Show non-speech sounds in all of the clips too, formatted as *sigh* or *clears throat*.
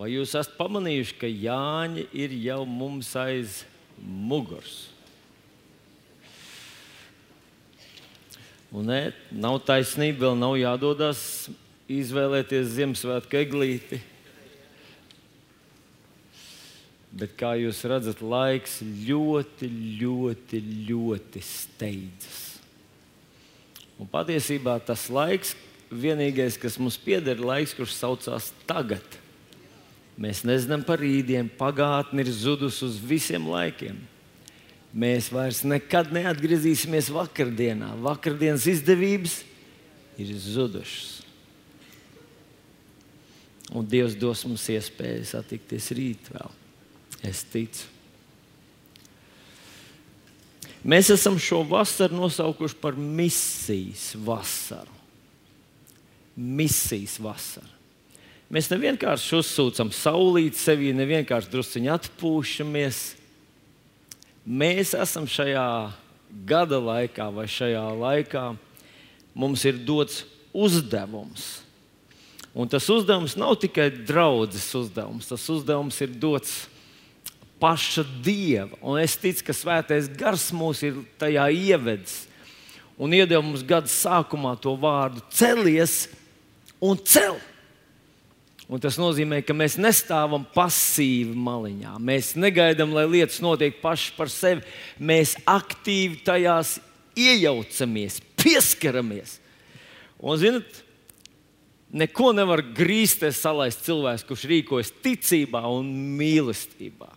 Vai jūs esat pamanījuši, ka Jāņi ir jau mums aiz muguras? Un ne, nav taisnība, vēl nav jādodas izvēlēties Ziemassvētku eglīti. Bet kā jūs redzat, laiks ļoti, ļoti, ļoti steidzas. Un patiesībā tas laiks, vienīgais, kas mums pieder, ir laiks, kurš saucās tagad. Mēs nezinām par rītdienu, pagātne ir zudusi uz visiem laikiem. Mēs vairs nekad neatgriezīsimies vakardienā. Vakardienas izdevības ir zudušas. Un Dievs dos mums iespēju satikties rīt vēl. Es ticu. Mēs esam šo vasaru nosaukuši par misijas vasaru. Misijas vasara. Mēs nevienkārši uzsūcam saulīti sevī, nevienkārši druskuļi atpūšamies. Mēs esam šajā gada laikā, vai šajā laikā, mums ir dots uzdevums. Un tas uzdevums nav tikai draudzes uzdevums, tas uzdevums ir dots paša dieva. Un es ticu, ka svētais gars mūs ir tajā ievedis un iedeva mums gada sākumā to vārdu celies un cel. Un tas nozīmē, ka mēs nestāvam pasīvi maliņā. Mēs negaidām, lai lietas notiek pašas par sevi. Mēs aktīvi tajās iejaucamies, pieskaramies. Un, zinot, neko nevar grīsties salaist cilvēks, kurš rīkojas ticībā un mīlestībā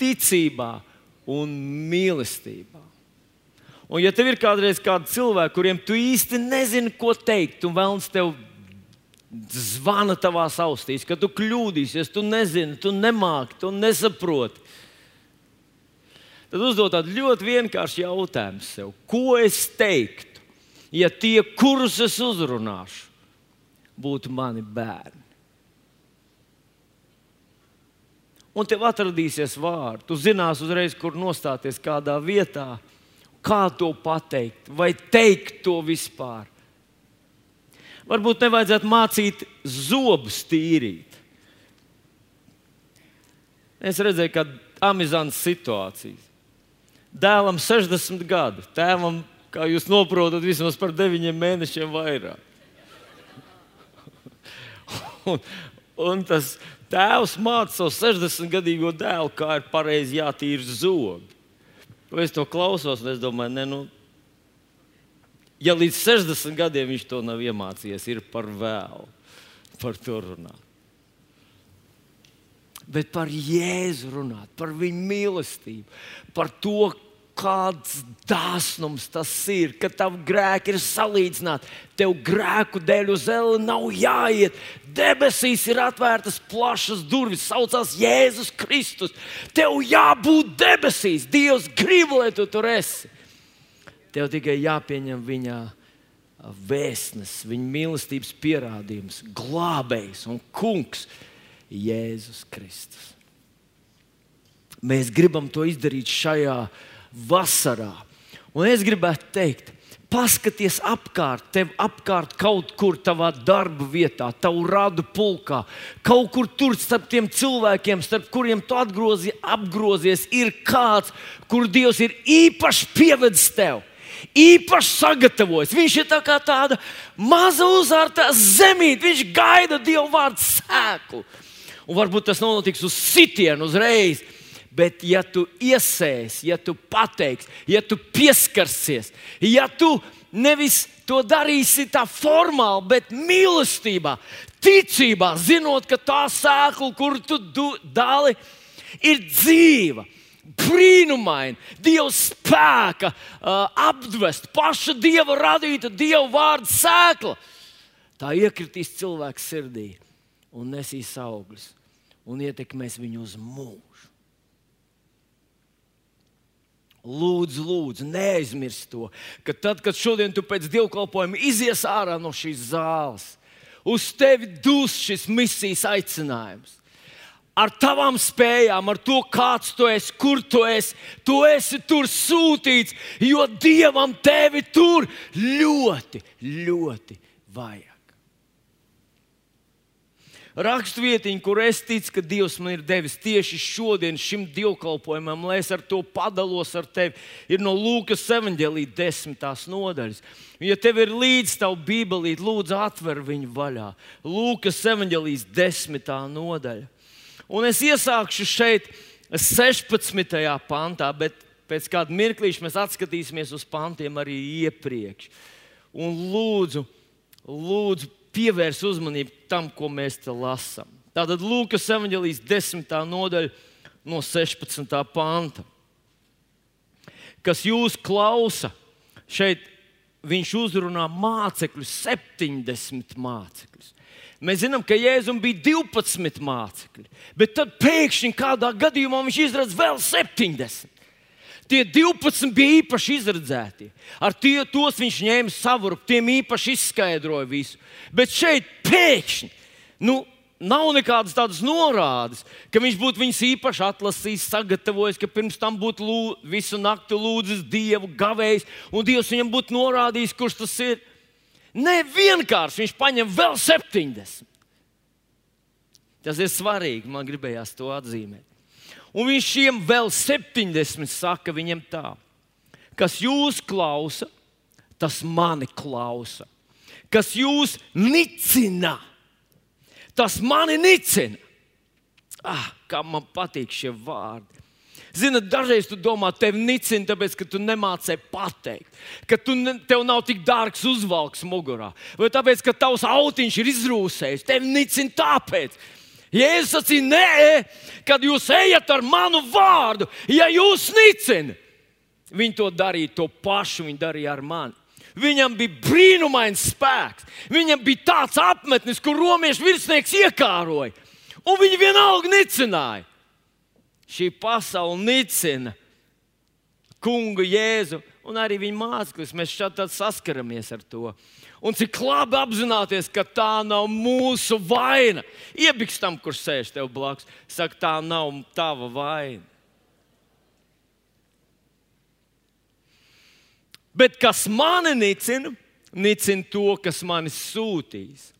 ticībā un mīlestībā. Un, ja tev ir kādreiz kādi cilvēki, kuriem tu īsti nezini, ko teikt, un vēlams tev zvana tavā austīs, ka tu kļūdīsies, tu nezini, tu nemāki, tu nesaproti. Tad uzdod tādu ļoti vienkāršu jautājumu sev, ko es teiktu, ja tie, kurus es uzrunāšu, būtu mani bērni. un tev atradīsies vārdi. Tu zinās uzreiz, kur nostāties, kādā vietā, kā to pateikt, vai teikt to vispār. Varbūt nevajadzētu mācīt zobus tīrīt. Es redzēju, ka amizants situācijas. Dēlam 60 gadi, tēvam, kā jūs saprotat, vismaz par 9 mēnešiem vairāk. *laughs* un, un tas Tēvs māca savu 60-gadīgo dēlu, kā ir pareizi jātīra zobi. Es to klausos, un es domāju, ne, nu, ja līdz 60 gadiem viņš to nav iemācījies, ir par vēlu par to runāt. Bet par Jēzu runāt, par viņa mīlestību, par to, kāds dāsnums tas ir, ka tavu grēku ir salīdzināti. Tev grēku dēļ uz zeli nav jāiet. Debesīs ir atvērtas plašas durvis, saucās Jēzus Kristus. Tev jābūt debesīs. Dievs grib, lai tu tur esi. Tev tikai jāpieņem viņa vēstnes, viņa mīlestības pierādījums, glābējs un kungs Jēzus Kristus. Mēs gribam to izdarīt šajā vasarā. Un es gribētu teikt, paskaties apkārt, tev apkārt kaut kur tavā darba vietā, tavu radu pulkā, kaut kur tur starp tiem cilvēkiem, starp kuriem tu atgrozi, apgrozies, ir kāds, kur Dievs ir īpaši pievedis tev. Īpaši sagatavojis. Viņš ir tā kā tāda maza uzvārta zemīte. Viņš gaida Dieva vārdu sēklu. Un varbūt tas notiks uz sitienu uzreiz, Bet, ja tu iesēsi, ja tu pateiksi, ja tu pieskarsies, ja tu nevis to darīsi tā formāli, bet mīlestībā, ticībā, zinot, ka tā sēkla, kur tu dali, ir dzīva. Brīnumaini, Dieva spēka, uh, apdvest, paša Dieva radīta, Dieva vārda sēkla. Tā iekritīs cilvēka sirdī un nesīs augļus un ietekmēs viņu uz mūžu. Lūdzu, lūdzu, neaizmirst to, ka tad, kad šodien tu pēc dievkalpojuma izies ārā no šīs zāles, uz tevi dūs šis misijas aicinājums. Ar tavām spējām, ar to, kāds tu esi, kur tu esi, tu esi tur sūtīts, jo Dievam tevi tur ļoti, ļoti vajag. Rakstvietiņa, kur es ticu, ka Dievs man ir devis tieši šodien šim dievkalpojumam, lai es ar to padalos ar tevi, ir no Lūkas evanģēlīja desmitās nodaļas. Ja tev ir līdzi tā Bībelīte, lūdzu, atver viņu vaļā. Lūkas evanģēlijas desmitā nodaļa. Un es iesākšu šeit 16. pantā, bet pēc kāda mirklīša mēs atskatīsimies uz pantiem arī iepriekš. Un lūdzu, lūdzu pievērs uzmanību tam, ko mēs te lasām. Tātad Lūkas evanģelijas 10. nodaļa no 16. panta. Kas jūs klausa, šeit viņš uzrunā mācekļus, 70 mācekļus. Mēs zinām, ka Jēzum bija 12 mācekļi, bet tad pēkšņi kādā gadījumā viņš izrādās vēl 70. Tie 12 bija īpaši izredzēti. Ar tie, tos viņš ņēma savu rupu, tiem īpaši izskaidroja visu. Bet šeit pēkšņi nu, nav nekādas tādas norādes, ka viņš būtu viņus īpaši atlasījis, sagatavojis, ka pirms tam būtu lū, visu nakti lūdzis Dievu, gavējis, un Dievs viņam būtu norādījis, kurš tas ir. Nē, vienkārši viņš paņem vēl 70. Tas ir svarīgi, man gribējās to atzīmēt. Un viņš šiem vēl 70 saka viņam tā, kas jūs klausa, tas mani klausa. Kas jūs nicina, tas mani nicina. Ah, kā man patīk šie vārdi. Ziniet, dažreiz tu domā, tevi nicina, tāpēc, ka tu nemācēji pateikt, ka tu ne, tev nav tik dārgs uzvalks mugurā, vai tāpēc, ka tavs autiņš ir izrūsējis. Tevi nicina tāpēc, Jēzus sacīja, nē, kad jūs ejat ar manu vārdu, ja jūs nicināt, viņi to darīja to pašu, viņi darīja ar mani. Viņam bija brīnumains spēks. Viņam bija tāds apmetnis, kur romiešu virsnieks iekāroja. Un viņi vienalga nicināja. Šī pasaule nicina kungu Jēzu un arī viņa mācekļus. Mēs šādi saskaramies ar to. Un cik labi apzināties, ka tā nav mūsu vaina. Iebiks tam, kurš sēž tev blakus, saka, tā nav tava vaina. Bet kas mani nicina, nicina to, kas mani sūtīs.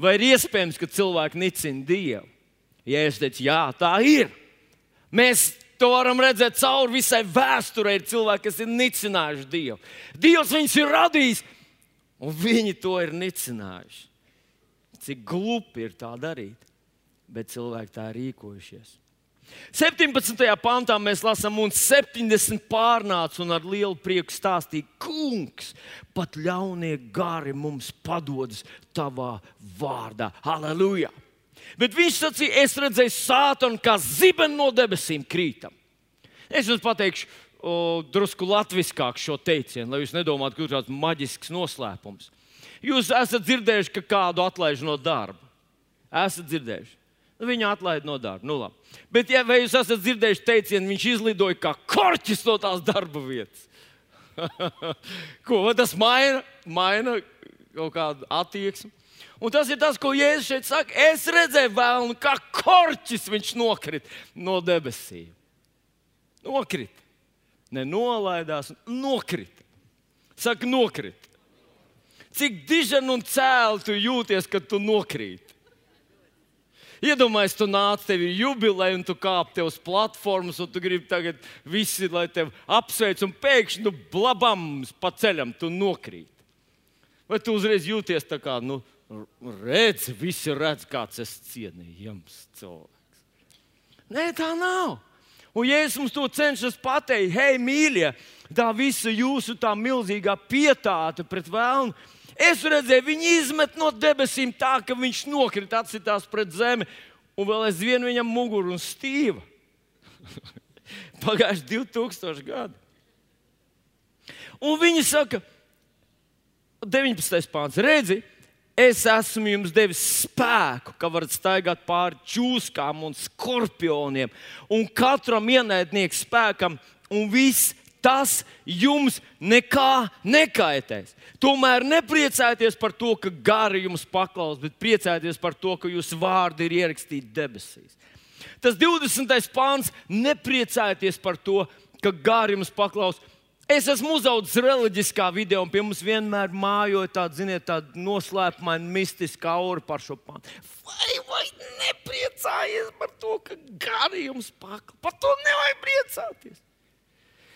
Vai ir iespējams, ka cilvēki nicina Dievu? Ja es teicu, jā, tā ir. Mēs to varam redzēt cauri visai vēsturei. Ir cilvēki, kas ir nicinājuši Dievu. Dievs viņus ir radījis Un viņi to ir nicinājuši. Cik glupi ir tā darīt, bet cilvēki tā rīkojušies. 17. pantā mēs lasām, un 70 pārnāca un ar lielu prieku stāstīja, Kungs, pat ļaunie gari mums padodas tavā vārdā. Halleluja! Bet viņš sacīja, es redzēju sātanu kā zibeni no debesīm krītam. Es jums pateikšu, o, drusku latviskāk šo teicienu, lai jūs nedomātu, ka ir tāds maģisks noslēpums. Jūs esat dzirdējuši, ka kādu atlaiž no darba. Esat dzirdējuši. Nu, viņu atlaid no darba. Nu, labi. Bet, ja jūs esat dzirdējuši teicienu, viņš izlidoja kā korķis no tās darba vietas. *laughs* ko tas maina? Maina kaut kādu attieksmi. Un tas ir tas, ko Jēzus šeit saka. Es redzēju, vēlnu, kā korķis viņš nokrita no debesīm. Nokrita nenolaidās, nokrita. Saka, nokrita. Cik dižan un cēl tu jūties, kad tu nokrīt? Iedomājieties, tu nāc, tev ir jubileja, un tu kāp te uz platformas, un tu gribi tagad visi, lai tevi apsveic, un pēkšņi, nu, blabams pa ceļam, tu nokrīt. Vai tu uzreiz jūties tā kā, nu, redzi, visi redz, kāds es cienījams cilvēks. Nē, tā nav. Un Jēzus mums to cenšas pateikt, hei, mīļie, tā visa jūsu tā milzīgā pietāte pret vēlnu. Es redzēju, viņi izmet no debesīm tā, ka viņš nokrita, atsitās pret zemi, un vēl aizvien viņam muguru un stīva. *laughs* Pagājuši 2000 gadi. Un viņi saka, 19. pāns, redziet, Es esmu jums devis spēku, ka varat staigāt pāri čūskām un skorpioniem un katram ienaidnieku spēkam, un viss tas jums nekā nekaitēs. Tomēr nepriecājieties par to, ka gari jums paklaus, bet priecājieties par to, ka jūsu vārdi ir ierakstīti debesīs. Tas 20. pāns - nepriecājieties par to, ka gari jums paklaus, Es esmu uzaugusi reliģiskā vidē, un pie mums vienmēr mājoja tāda, ziniet, tāda noslēpumaina, mistiska aura par šo pāntu. Vai, vai nepriecājies par to, ka garījums pakla? Par to nevajag priecāties.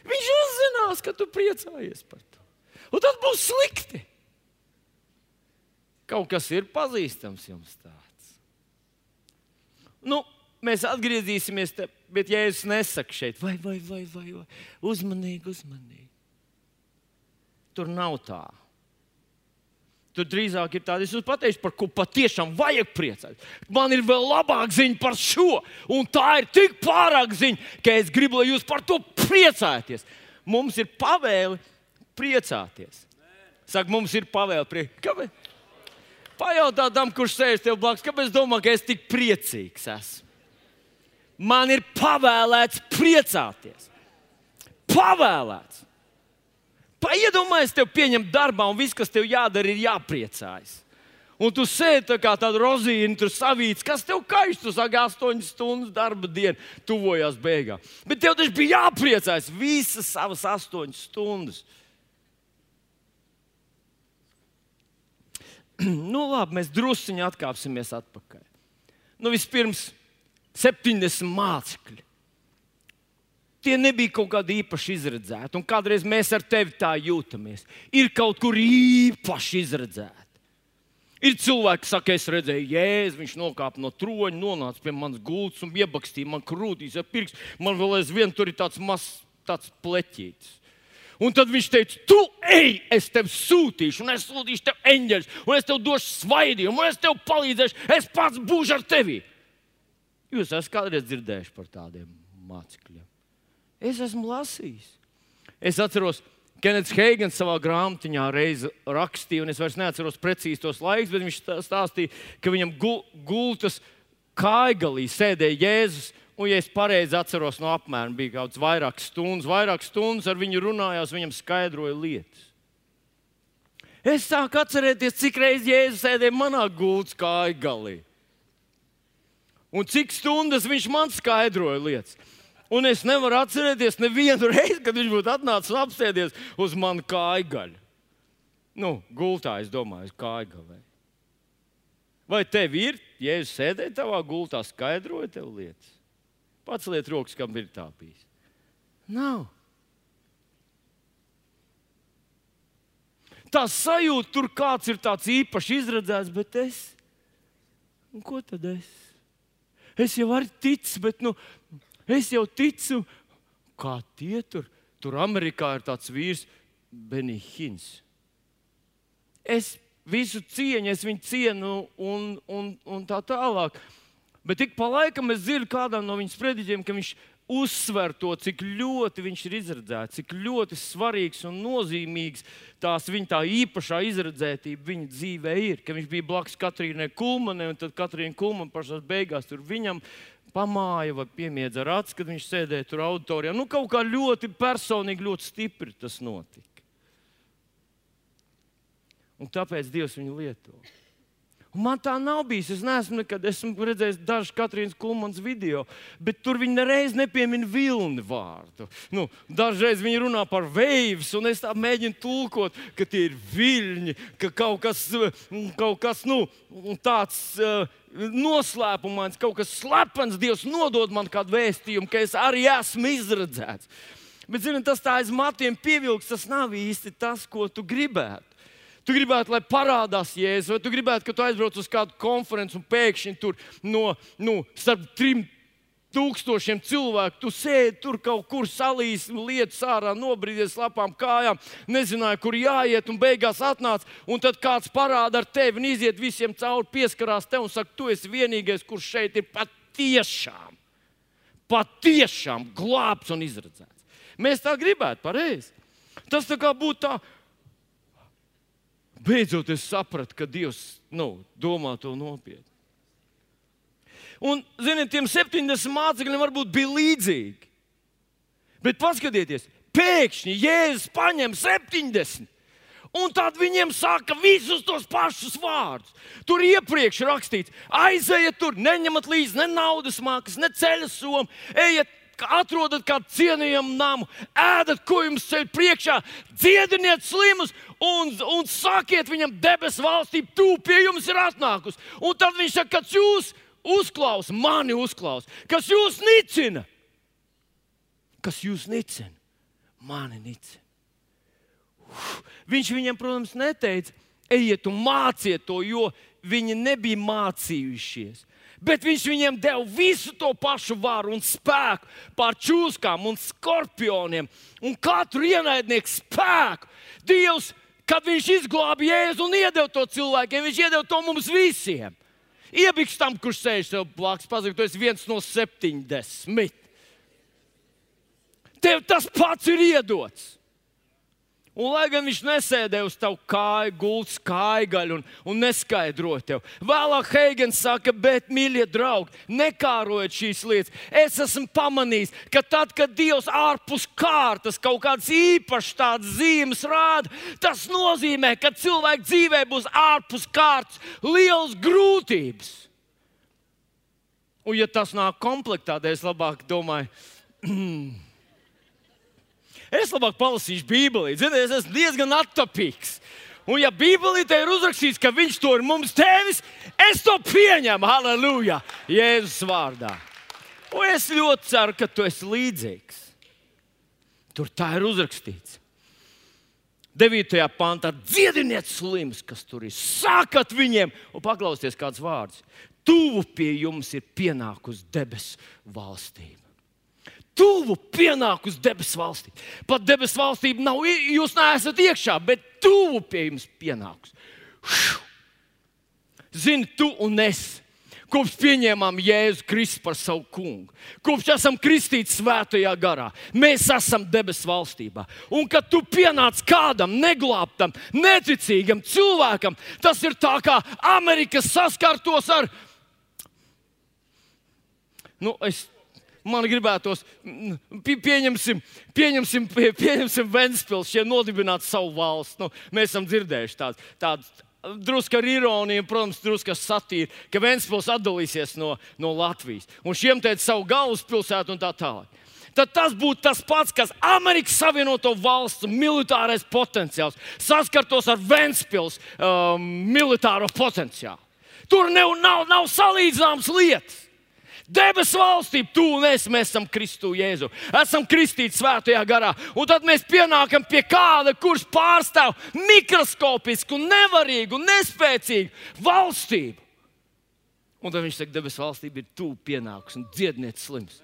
Viņš uzzinās, ka tu priecājies par to. Un tas būs slikti. Kaut kas ir pazīstams jums tāds. Nu, mēs atgriezīsimies, te, bet ja es nesaku šeit, vai, vai, vai, vai, vai uzmanīgi, uzmanīgi. Tur nav tā. Tur drīzāk ir tāda, es jums pateikšu, par ko patiešām vajag priecāties. Man ir vēl labāka ziņa par šo, un tā ir tik pārāk ziņa, ka es gribu, lai jūs par to priecājaties. Mums ir pavēle priecāties. Saka, mums ir pavēle priecāties. Pajautā tam, kurš sēž tev blakus, kāpēc domā, ka es tik priecīgs esmu? Man ir pavēlēts priecāties. Pavēlēts. Paiedomājies, tev pieņem darbā, un viss, kas tev jādara, ir jāpriecājas. Un tu sēdi tā kā tāda rozīna, tur savīts, kas tev kaiš, tu saki, astoņas stundas darba diena, tuvojās beigām. Bet tev taču bija jāpriecājas visas savas astoņas stundas. *clears throat* nu, labi, mēs druskuļi atkāpsimies atpakaļ. Nu, vispirms, 70 mācekļi. Tie nebija kaut kādi īpaši izredzēti, un kādreiz mēs ar tevi tā jūtamies. Ir kaut kur īpaši izredzēti. Ir cilvēki, kas saka, es redzēju, jēzu, viņš nokāpa no troņa, nonāca pie manas gultas un iebakstīja man krūtīs, ja pirks. Man vēl aizvien tur ir tāds mazs tāds pleķītis. Un tad viņš teica, tu ej, es tevi sūtīšu, un es sūtīšu tev eņģeļus, un es tev došu svaidījumu, un es tev palīdzēšu, es pats būšu ar tevi. Jūs esat kādreiz dzirdējuši par tādiem mācekļiem? Es esmu lasījis. Es atceros, Kenets Heigans savā grāmatiņā reiz rakstīja, un es vairs neatceros precīzi tos laikus, bet viņš stāstīja, ka viņam gultas kājgalī sēdēja Jēzus Un, ja es pareizi atceros, no apmēram bija kaut kāds vairākas stundas, vairākas stundas ar viņu runājās, viņam skaidroja lietas. Es sāku atcerēties, cik reizes Jēzus sēdēja manā gultas kāju galī. Un cik stundas viņš man skaidroja lietas. Un es nevaru atcerēties nevienu *laughs* reizi, kad viņš būtu atnācis un apsēdies uz manu kāju gaļu. Nu, gultā, es domāju, kāju galā. Vai tev ir, ja es sēdēju tavā gultā, skaidroju tev lietas? Paceliet rokas, kam ir tā bijis. Nav. Tā sajūta, tur kāds ir tāds īpaši izredzēts, bet es. Un ko tad es? Es jau arī ticu, bet nu, es jau ticu, kā tie tur. Tur Amerikā ir tāds vīrs, Benihins. Es visu cieņu, es viņu cienu un, un, un tā tālāk. Bet ik pa laikam es dzirdu kādam no viņas sprediķiem, ka viņš uzsver to, cik ļoti viņš ir izredzēts, cik ļoti svarīgs un nozīmīgs tās viņa tā īpašā izredzētība viņa dzīvē ir. Ka viņš bija blakus Katrīnai Kulmanai, un tad Katrīna Kulmana pašā beigās tur viņam pamāja vai piemiedza ar acu, kad viņš sēdēja tur auditorijā. Nu, kaut kā ļoti personīgi, ļoti stipri tas notika. Un tāpēc Dievs viņu lietoja. Man tā nav bijis. Es neesmu nekad esmu redzējis dažus Katrīnas Kulmanas video, bet tur viņi nereiz nepiemina vilni vārdu. Nu, dažreiz viņi runā par veivis, un es tā mēģinu tulkot, ka tie ir viļņi, ka kaut kas, kaut kas nu, tāds. Uh, Noslēpumains, kaut kas slepens, Dievs nodod man kādu vēstījumu, ka es arī esmu izredzēts. Bet, zini, tas tā aiz matiem pievilks, tas nav īsti tas, ko tu gribētu. Tu gribētu, lai parādās Jēzus, vai tu gribētu, ka tu aizbrauc uz kādu konferenci un pēkšņi tur no nu, starp trim tūkstošiem cilvēku. Tu sēdi tur kaut kur salīs, lietas ārā, nobrīdies lapām kājām, nezināji, kur jāiet, un beigās atnāc. Un tad kāds parāda ar tevi un iziet visiem cauri, pieskarās tev un saka, tu esi vienīgais, kurš šeit ir patiešām, patiešām glābts un izredzēts. Mēs tā gribētu, pareizi. Tas tā kā būtu tā Beidzot, es sapratu, ka Dievs nu, domā to nopietni. Un, ziniet, tiem 70 mācekļiem varbūt bija līdzīgi. Bet paskatieties, pēkšņi Jēzus paņem 70. Un tad viņiem saka visus tos pašus vārdus. Tur iepriekš rakstīts, aiziet tur, neņemat līdzi ne naudas mākslas, ne ceļa somu, ejiet atrodat kādu cienījamu namu, ēdat, ko jums ceļ priekšā, dziediniet slimus un, un sakiet viņam, debesu valstība tūp pie jums ir atnākusi. Un tad viņš saka, kas jūs uzklausa, mani uzklausa, kas jūs nicina. Kas jūs nicina? Mani nicina. Uf. Viņš viņam, protams, neteica, ejiet un māciet to, jo viņi nebija mācījušies. Bet viņš viņiem deva visu to pašu varu un spēku pār čūskām un skorpioniem un katru ienaidnieku spēku. Dievs, kad viņš izglāba Jēzu un iedeva to cilvēkiem, viņš iedeva to mums visiem. Iebiks tam, kurš sēž tev blakus, pazīst, tu esi viens no septiņdesmit. Tev tas pats ir iedots. Un, lai gan viņš nesēdēja uz tavu kāju, gultas kāju gaļu un, un neskaidroja tev. Vēlāk Heigens saka, bet, mīļie draugi, nekārojiet šīs lietas. Es esmu pamanījis, ka tad, kad Dievs ārpus kārtas kaut kādas īpašas tādas zīmes rāda, tas nozīmē, ka cilvēka dzīvē būs ārpus kārtas liels grūtības. Un, ja tas nāk komplektā, tad es labāk domāju, *clears throat* Es labāk palasīšu Bībeli. Ziniet, es esmu diezgan attapīgs. Un, ja Bībelī te ir uzrakstīts, ka viņš to ir mums devis, es to pieņemu. Halleluja! Jēzus vārdā. Un es ļoti ceru, ka tu esi līdzīgs. Tur tā ir uzrakstīts. 9. pantā dziediniet slimus, kas tur ir. Sākat viņiem, un paklausieties, kāds vārds. Tuvu pie jums ir pienākusi debesu valstība tuvu pienākus debesu valstī. Pat debesu valstība nav, jūs neesat iekšā, bet tuvu pie jums pienākus. Zini, tu un es. Kopš pieņēmām Jēzu Kristu par savu kungu, kopš esam kristīti svētajā garā, mēs esam debesu valstībā. Un kad tu pienāc kādam neglābtam, neticīgam cilvēkam, tas ir tā kā Amerika saskartos ar. Nu, es man gribētos, pieņemsim, pieņemsim, pieņemsim Ventspils, šie nodibināt savu valsts. Nu, mēs esam dzirdējuši tādu. tādu Drusku ar ironiju, protams, drusku ar satīru, ka Ventspils atdalīsies no, no Latvijas. Un šiem teica savu galvaspilsētu un tā tālāk tad tas būtu tas pats, kas Amerikas Savienoto Valstu militārais potenciāls saskartos ar Ventspils um, militāro potenciālu. Tur nav, nav, nav salīdzināmas lietas. Debesu valstība, tu un es, esam Kristu Jēzu. Esam kristīti svētajā garā. Un tad mēs pienākam pie kāda, kurš pārstāv mikroskopisku, nevarīgu, nespēcīgu valstību. Un tad viņš saka, debesu valstība ir tuvu pienākus un dziednieks slims.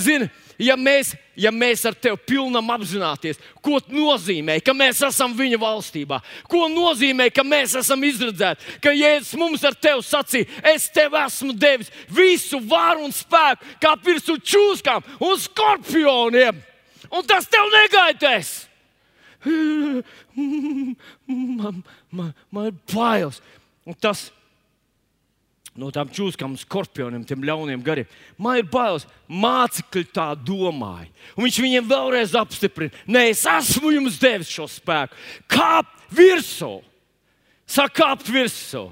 Zini, ja mēs, ja mēs ar tevi pilnam apzināties, ko nozīmē, ka mēs esam viņa valstībā, ko nozīmē, ka mēs esam izredzēti, ka Jēzus mums ar tevi sacīja, es tev esmu devis visu varu un spēku, kā virsū čūskām un skorpioniem, un tas tev negaidēs. *laughs* Man, man, man ir bailes. Un tas ir no tām čūskām, skorpioniem, tiem ļauniem gariem. Man ir bailes, mācekļi tā domāja. Un viņš viņiem vēlreiz apstiprina, nē, es esmu jums devis šo spēku. Kāpt virsū, sakāpt virsū.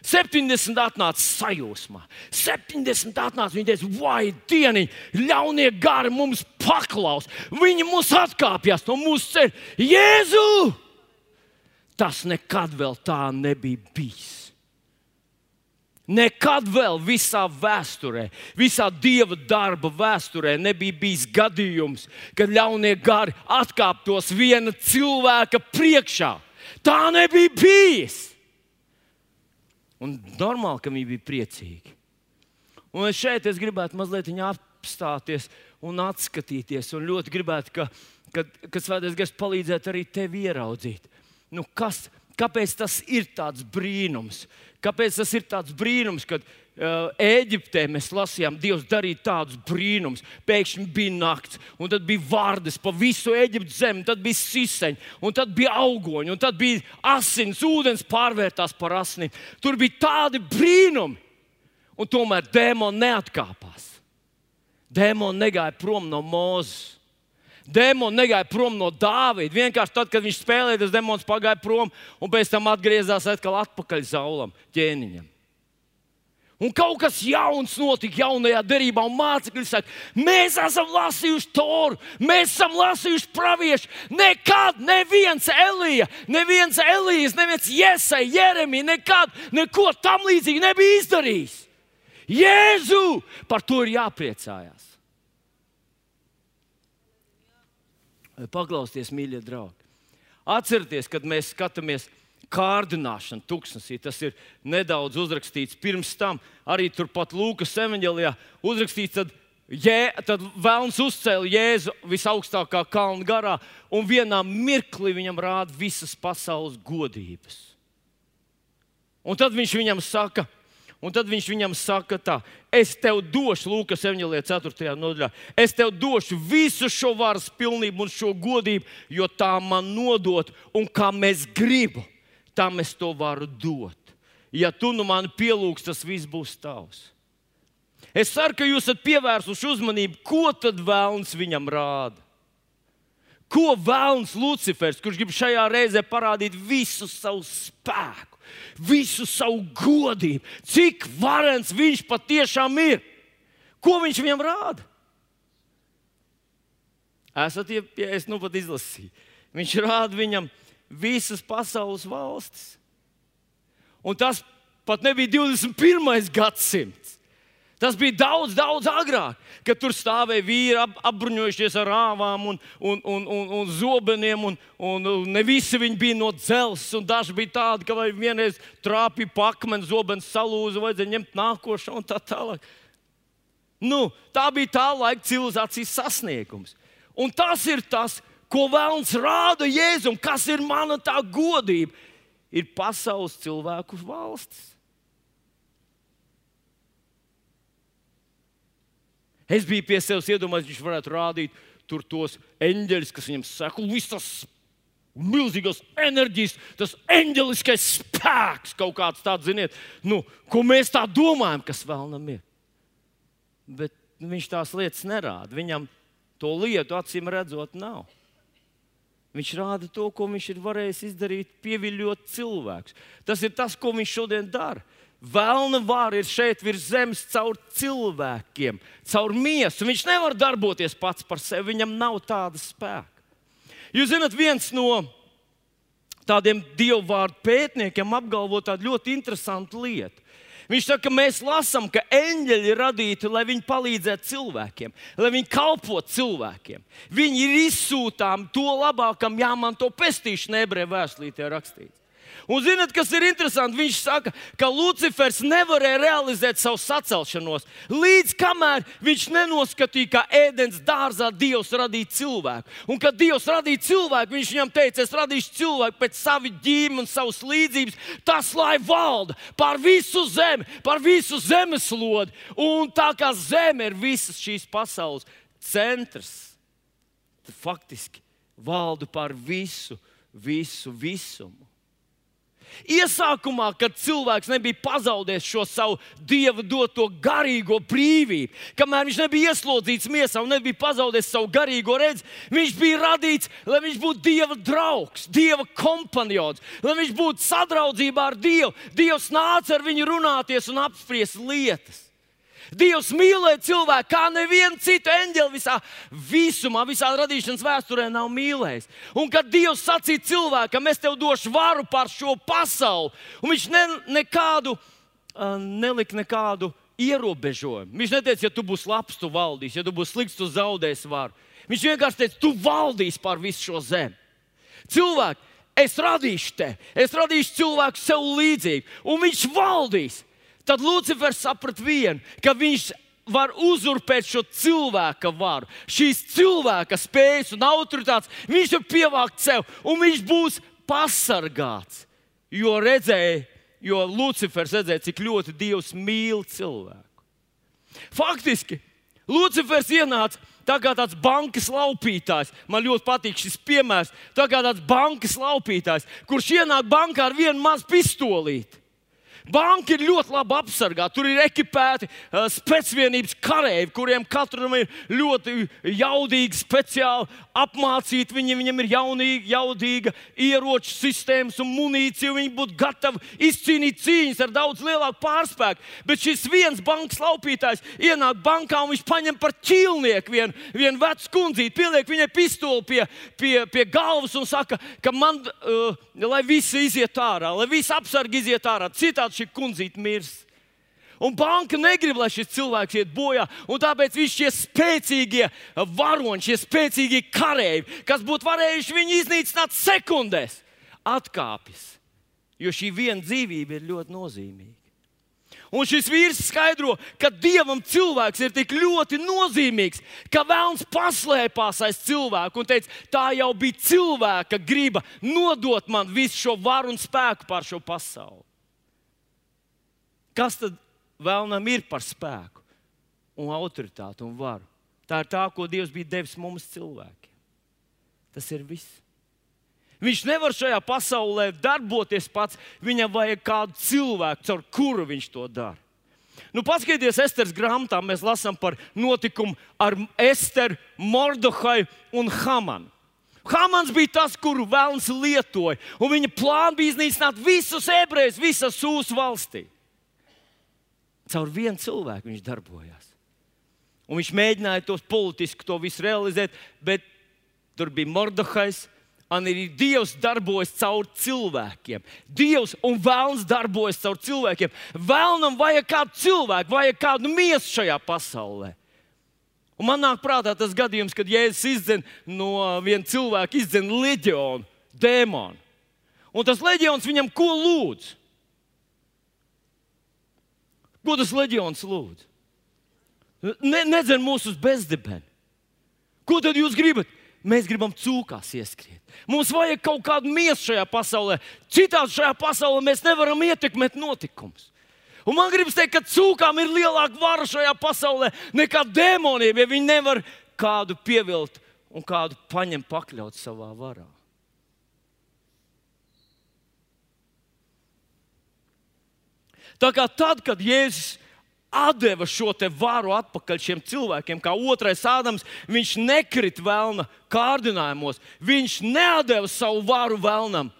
70 atnāca sajūsmā. 70 atnāca. Viņi teica, vai dieniņ, ļaunie gari mums paklaus. Viņi mūs atkāpjas no mūsu ceļa. Jēzu! Tas nekad vēl tā nebija bijis. Nekad vēl visā vēsturē, visā dieva darba vēsturē nebija bijis gadījums, kad ļaunie gari atkāptos viena cilvēka priekšā. Tā nebija bijis. Un normāli, ka viņi bija priecīgi. Un šeit es gribētu mazliet apstāties un atskatīties. Un ļoti gribētu, ka, ka, ka Svētais Gars palīdzētu arī tev ieraudzīt. Nu, kas, kāpēc tas ir tāds brīnums? Kāpēc tas ir tāds brīnums, kad uh, Eģiptē mēs lasījām, Dievs darīja tādus brīnumus. Pēkšņi bija nakts, un tad bija vārdas pa visu Eģiptes zemi, tad bija siseņi, un tad bija augoņi, un tad bija asins, ūdens pārvērtās par asinīm. Tur bija tādi brīnumi, un tomēr dēmoni neatkāpās. Dēmoni negāja prom no Mozus. Demons negāja prom no Dāvida. Vienkārši tad, kad viņš spēlēja, tas demons pagāja prom un pēc tam atgriezās atkal atpakaļ zaulam, ķēniņam. Un kaut kas jauns notika jaunajā derībā, mācekļi saka, mēs esam lasījuši Toru, mēs esam lasījuši praviešu. Nekad neviens Elija, neviens Elijas, neviens Iesai, Jeremija, nekad neko tam līdzīgi nebija izdarījis. Jēzu! Par to ir jāpriecājās. Paklausieties, mīļie draugi! Atcerieties, kad mēs skatāmies kārdināšanu tuksnesī. Tas ir nedaudz uzrakstīts pirms tam. Arī turpat Lūkas evanģēlijā uzrakstīts, tad, jē, tad Vēlns uzcēla Jēzu visaugstākā kalna garā un vienā mirklī viņam rāda visas pasaules godības. Un tad viņš viņam saka, Un tad viņš viņam saka, tā, es tev došu, Lūkas 4. nodaļā, es tev došu visu šo varas pilnību un šo godību, jo tā man nodot, un kā mēs gribam, tā es to varu dot. Ja tu nu man pielūgsi, tas viss būs tavs. Es ceru, ka jūs esat pievērsuši uzmanību, ko tad vēlams viņam rāda. Ko vēlams Lucifers, kurš grib šajā reizē parādīt visu savu spēku, visu savu godību, cik varens viņš patiešām ir? Ko viņš viņam rāda? Esat, ja, ja es nu pat izlasīju, viņš rāda viņam visas pasaules valstis. Un tas pat nebija 21. gadsimts. Tas bija daudz, daudz agrāk, kad tur stāvēja vīri ap, apbruņojušies ar rāvām un, un, un, un, un zobeniem. Un, un, un ne visi viņi bija no dzelzceļa, un daži bija tādi, ka vienreiz trāpīja pakmeni, zobens salūza, vajadzēja ņemt nākošo un tā tālāk. Nu, tā bija tā laika civilizācijas sasniegums. Un tas ir tas, ko vēlams rāda Jēzum, kas ir mana tā godība, ir pasaules cilvēku valsts. Es biju pie sevis iedomājies, viņš varētu rādīt tur tos eņģeļus, kas viņam saka, viss tas milzīgās enerģijas, tas eņģeliskais spēks, kaut kāds tāds, ziniet, nu, ko mēs tā domājam, kas vēlnam ir. Bet viņš tās lietas nerāda. Viņam to lietu acīm redzot, nav. Viņš rāda to, ko viņš ir varējis izdarīt, pieviļot cilvēkus. Tas ir tas, ko viņš šodien dara. Vēlna vara ir šeit virs zemes caur cilvēkiem, caur miesu. Viņš nevar darboties pats par sevi, viņam nav tāda spēka. Jūs zināt, viens no tādiem dievu vārdu pētniekiem apgalvo tādu ļoti interesantu lietu. Viņš saka, ka mēs lasām, ka eņģeļi ir radīti, lai viņi palīdzētu cilvēkiem, lai viņi kalpotu cilvēkiem. Viņi ir izsūtām to labākam, jāmanto pestīšana, ebreju vēstulītē rakstīts. Un zinot, kas ir interesanti, viņš saka, ka Lucifers nevarēja realizēt savu sacelšanos, līdz kamēr viņš nenoskatīja, ka ēdienas dārzā Dievs radīja cilvēku. Un kad Dievs radīja cilvēku, viņš viņam teica, es radīšu cilvēku pēc sava ģīma un savas līdzības, tas lai valda pār visu zemi, pār visu zemeslodi. Un tā kā zeme ir visas šīs pasaules centrs, tad faktiski valda pār visu, visu visumu. Iesākumā, kad cilvēks nebija pazaudējis šo savu dieva doto garīgo brīvību, kamēr viņš nebija ieslodzīts miesā un nebija pazaudējis savu garīgo redzi, viņš bija radīts, lai viņš būtu dieva draugs, dieva kompanions, lai viņš būtu sadraudzībā ar Dievu. Dievs nāca ar viņu runāties un apspriest lietas. Dievs mīlēja cilvēku, kā nevienu citu eņģeli visā visumā, visā radīšanas vēsturē nav mīlējis. Un kad Dievs sacīja cilvēkam, es tev došu varu pār šo pasauli, un viņš ne, nekādu, uh, nelika nekādu ierobežojumu. Viņš neteica, ja tu būsi labs, tu valdīsi, ja tu būsi slikts, tu zaudēsi varu. Viņš vienkārši teica, tu valdīsi pār visu šo zemi. Cilvēki, es radīšu te, es radīšu cilvēku sev līdzīgu, un viņš valdīs. Tad Lucifers saprata vienu, ka viņš var uzurpēt šo cilvēka varu, šīs cilvēka spējas un autoritātes. Viņš var pievākt sev, un viņš būs pasargāts. Jo redzēja, jo Lucifers redzēja, cik ļoti Dievs mīl cilvēku. Faktiski Lucifers ienāca tā kā tāds bankas laupītājs. Man ļoti patīk šis piemērs. Tā kā tāds bankas laupītājs, kurš ienāk bankā ar vienu mazu pistolīti. Banka ir ļoti labi apsargāta. Tur ir ekipēti uh, spēcvienības kareivi, kuriem katram ir ļoti jaudīgi, speciāli apmācīti. Viņi, viņiem ir jaunīgi, jaudīga ieroču sistēmas un munīcija. Viņi būtu gatavi izcīnīt cīņas ar daudz lielāku pārspēku. Bet šis viens bankas laupītājs ienāk bankā un viņš paņem par ķīlnieku vienu, vienu vecu kundzīti, pieliek viņai pistoli pie, pie, pie galvas un saka, ka man, uh, lai visi iziet ārā, lai visi apsargi iziet ārā. Citādi šī kundzīte mirs. Un banka negrib, lai šis cilvēks iet bojā. Tāpēc viņš šie spēcīgie varoņi, šie spēcīgie kareivi, kas būtu varējuši viņu iznīcināt sekundēs, atkāpjas. Jo šī viena dzīvība ir ļoti nozīmīga. Un šis vīrs skaidro, ka dievam cilvēks ir tik ļoti nozīmīgs, ka vēlams paslēpās aiz cilvēku un teica, tā jau bija cilvēka griba nodot man visu šo varu un spēku pār šo pasauli. Kas tad vēlnam ir par spēku un autoritāti un varu? Tā ir tā, ko Dievs bija devis mums cilvēkiem. Tas ir viss. Viņš nevar šajā pasaulē darboties pats. Viņam vajag kādu cilvēku, caur kuru viņš to dara. Nu, paskatieties, Esteras grāmatā mēs lasām par notikumu ar Esteru, Mordohai un Hamanu. Hamans bija tas, kuru vēlams lietoja, un viņa plāns bija iznīcināt visus ebrejus, visas sūsu valstī. Caur vienu cilvēku viņš darbojās. Un viņš mēģināja tos politiski to visu realizēt, bet tur bija Mordokais. Un arī Dievs darbojas caur cilvēkiem. Dievs un vēlams darbojas caur cilvēkiem. Vēlnam vajag kādu cilvēku, vajag kādu miesu šajā pasaulē. Un man nāk prātā tas gadījums, kad Jēzus izdzen no viena cilvēka izdzen leģionu, dēmonu. Un tas leģions viņam ko lūdz? Ko tas leģions lūdz? Ne, nedzen mūsu uz bezdibeni. Ko tad jūs gribat? Mēs gribam cūkās ieskriet. Mums vajag kaut kādu miesu šajā pasaulē. Citādi šajā pasaulē mēs nevaram ietekmēt notikumus. Un man gribas teikt, ka cūkām ir lielāka vara šajā pasaulē nekā dēmoniem, ja viņi nevar kādu pievilkt un kādu paņemt, pakļaut savā varā. Tā kā tad, kad Jēzus deva šo varu atpakaļ šiem cilvēkiem, kā otrais Ādams, viņš nekrita vēlna kārdinājumos, viņš nedeva savu varu vēlnam.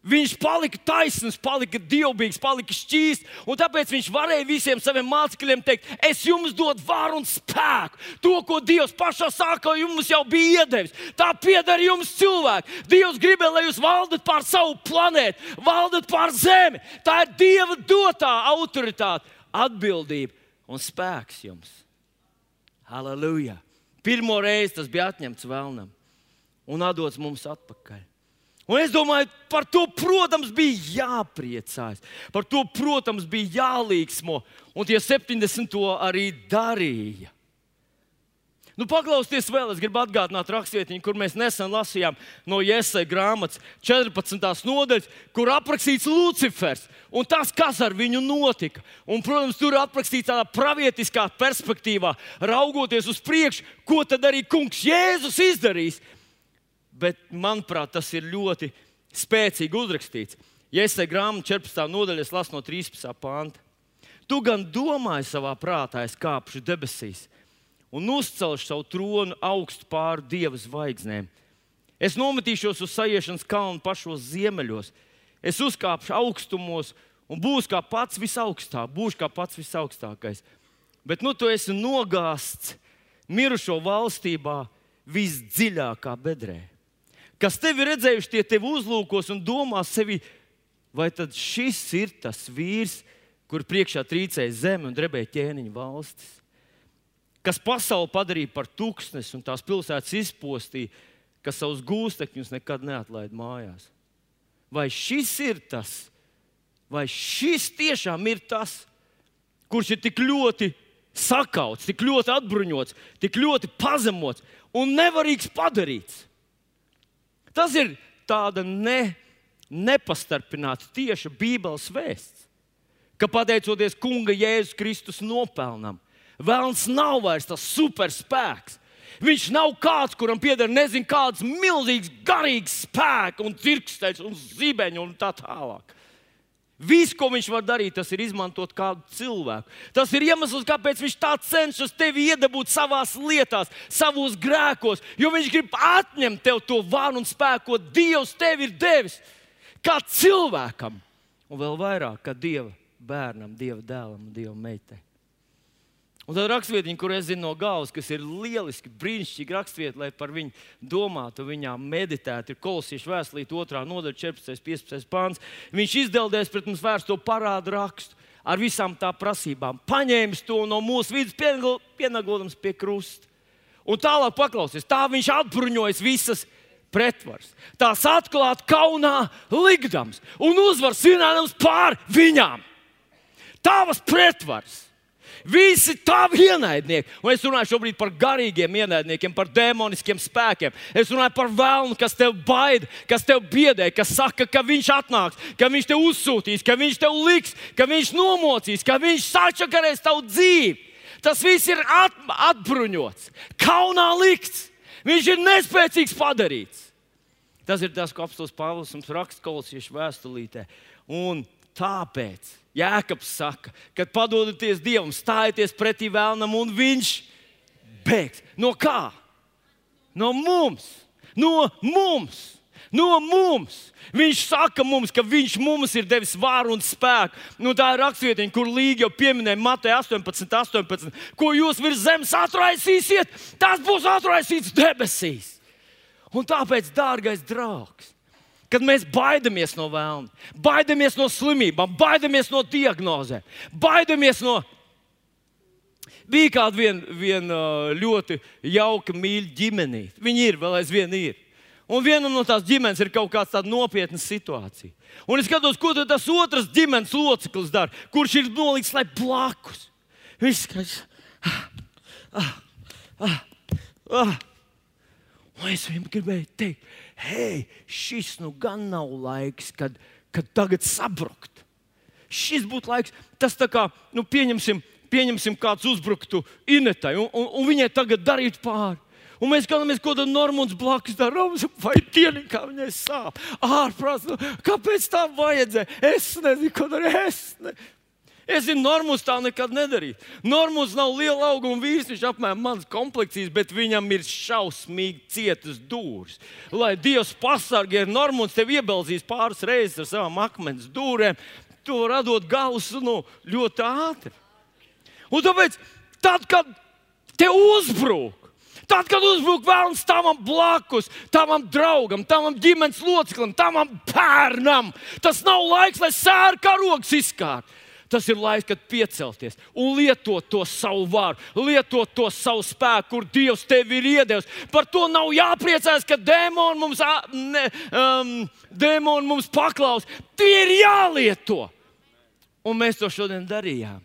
Viņš palika taisns, palika dievbijīgs, palika šķīsts, un tāpēc viņš varēja visiem saviem mācekļiem teikt, es jums dodu varu un spēku. To, ko Dievs pašā sākā jums jau bija iedevis, tā pieder jums cilvēki. Dievs gribēja, lai jūs valdat pār savu planētu, valdat pār zemi. Tā ir Dieva dotā autoritāte, atbildība un spēks jums. Halleluja! Pirmo reizi tas bija atņemts vēlnam un atdots mums atpakaļ. Un es domāju, par to, protams, bija jāpriecājas. Par to, protams, bija jālīgsmo. Un tie 70 to arī darīja. Nu, paklausieties vēl, es gribu atgādināt rakstvietiņu, kur mēs nesen lasījām no Iesai grāmatas 14. nodaļas, kur aprakstīts Lucifers un tas, kas ar viņu notika. Un, protams, tur aprakstīts tādā pravietiskā perspektīvā, raugoties uz priekšu, ko tad arī kungs Jēzus izdarīs bet manuprāt, tas ir ļoti spēcīgi uzrakstīts. Ja es te grāmatu 14. nodaļā lasu no 13. pānta, tu gan domāji savā prātā, es kāpšu debesīs un uzcelšu savu tronu augstu pāri dieva zvaigznēm. Es nometīšos uz sajiešanas kalnu pašos ziemeļos, es uzkāpšu augstumos un būšu kā pats visaugstāk, būšu kā pats visaugstākais. Bet nu tu esi nogāzts mirušo valstībā visdziļākā bedrē kas tevi redzējuši, tie tevi uzlūkos un domā sevi, vai tad šis ir tas vīrs, kur priekšā trīcēja zeme un drebēja ķēniņa valstis, kas pasauli padarīja par tūkstnesi un tās pilsētas izpostīja, kas savus gūstekņus nekad neatlaid mājās. Vai šis ir tas, vai šis tiešām ir tas, kurš ir tik ļoti sakauts, tik ļoti atbruņots, tik ļoti pazemots un nevarīgs padarīts? Tas ir tāda ne, nepastarpināta tieša Bībeles vēsts, ka pateicoties Kunga Jēzus Kristus nopelnam, Vēlns nav vairs tas superspēks. Viņš nav kāds, kuram pieder nezinu kāds milzīgs, garīgs spēks, un dzirksteļs, un zibeņi un tā tālāk. Viss, ko viņš var darīt, tas ir izmantot kādu cilvēku. Tas ir iemesls, kāpēc viņš tā cenšas tevi iedabūt savā lietā, savos grēkos, jo viņš grib atņemt tev to varu un spēku, ko Dievs tev ir devis. Kā cilvēkam, un vēl vairāk kā Dieva bērnam, Dieva dēlam un Dieva meitai. Un tad rakstvietiņa, kur es zinu no galvas, kas ir lieliski, brīnišķīgi rakstvieta, lai par viņu domātu, viņā meditētu, ir kolosiešu vēstulīte, 2. nodaļa, 14. 15. pāns. Viņš izdeldēs pret mums vērsto parādu rakstu ar visām tā prasībām, paņēmis to no mūsu vidus, pienaglodams pie krusta. Un tālāk paklausies, tā viņš atbruņojas visas pretvaras. Tās atklāt kaunā likdams un uzvar svinēdams pār viņām. Tavas pretvaras Visi tavi ienaidnieki, un es runāju šobrīd par garīgiem ienaidniekiem, par demoniskiem spēkiem. Es runāju par vēlnu, kas tev baida, kas tev biedē, kas saka, ka viņš atnāks, ka viņš tev uzsūtīs, ka viņš tev liks, ka viņš nomocīs, ka viņš sačakarēs tavu dzīvi. Tas viss ir at, atbruņots, kaunā likts. Viņš ir nespēcīgs padarīts. Tas ir tas, ko apstults Pāvils mums raksta kolosiešu vēstulītē. Un tāpēc Jēkabs saka, kad padodaties Dievam, stājieties pretī vēlnam, un viņš bēgs. No kā? No mums! No mums! No mums! Viņš saka mums, ka viņš mums ir devis vāru un spēku. Nu, tā ir rakstvietiņa, kur Līga jau pieminēja Mateja 18, 18. Ko jūs virs zemes atraisīsiet, tas būs atraisīts debesīs. Un tāpēc, dārgais draugs, kad mēs baidamies no vēlna, baidamies no slimībām, baidamies no diagnozēm, baidamies no. Bija kāda vien, vien ļoti jauka, mīļa ģimene. Viņi ir, vēl aizvien ir. Un vienam no tās ģimenes ir kaut kāda nopietna situācija. Un es skatos, ko tas otrs ģimenes loceklis dara, kurš ir nolikts blakus. Viņš skatās, ah, ah, ah, ah. Un es viņam gribēju teikt, hei, šis nu gan nav laiks, kad, kad tagad sabrukt. Šis būtu laiks, tas tā kā, nu, pieņemsim, pieņemsim kāds uzbruktu Inetai, un, un, un viņai tagad darīt pāri. Un mēs skatāmies, ko tādu Normāns blakus dara. Vai dienu, kā viņai sāp? Ārprāts, nu, kāpēc tā vajadzēja? Es nezinu, ko darīt. Es zinu, Normūns tā nekad nedarīja. Normūns nav liela auguma vīrs, viņš apmēram mans komplekcijas, bet viņam ir šausmīgi cietas dūris. Lai Dievs pasargā, ja Normūns tev iebelzīs pāris reizes ar savām akmens dūrēm, to radot galus nu, ļoti ātri. Un tāpēc, tad, kad te uzbrūk, Tad, kad uzbrūk vēlams tavam blakus, tavam draugam, tavam ģimenes loceklim, tavam bērnam, tas nav laiks, lai sēra karogs izkārt. Tas ir laiks, kad piecelties un lietot to savu vāru, lietot to savu spēku, kur Dievs tevi ir iedevis. Par to nav jāpriecājas, ka dēmoni mums, ne, um, dēmoni mums paklaus. Tie ir jālieto. Un mēs to šodien darījām.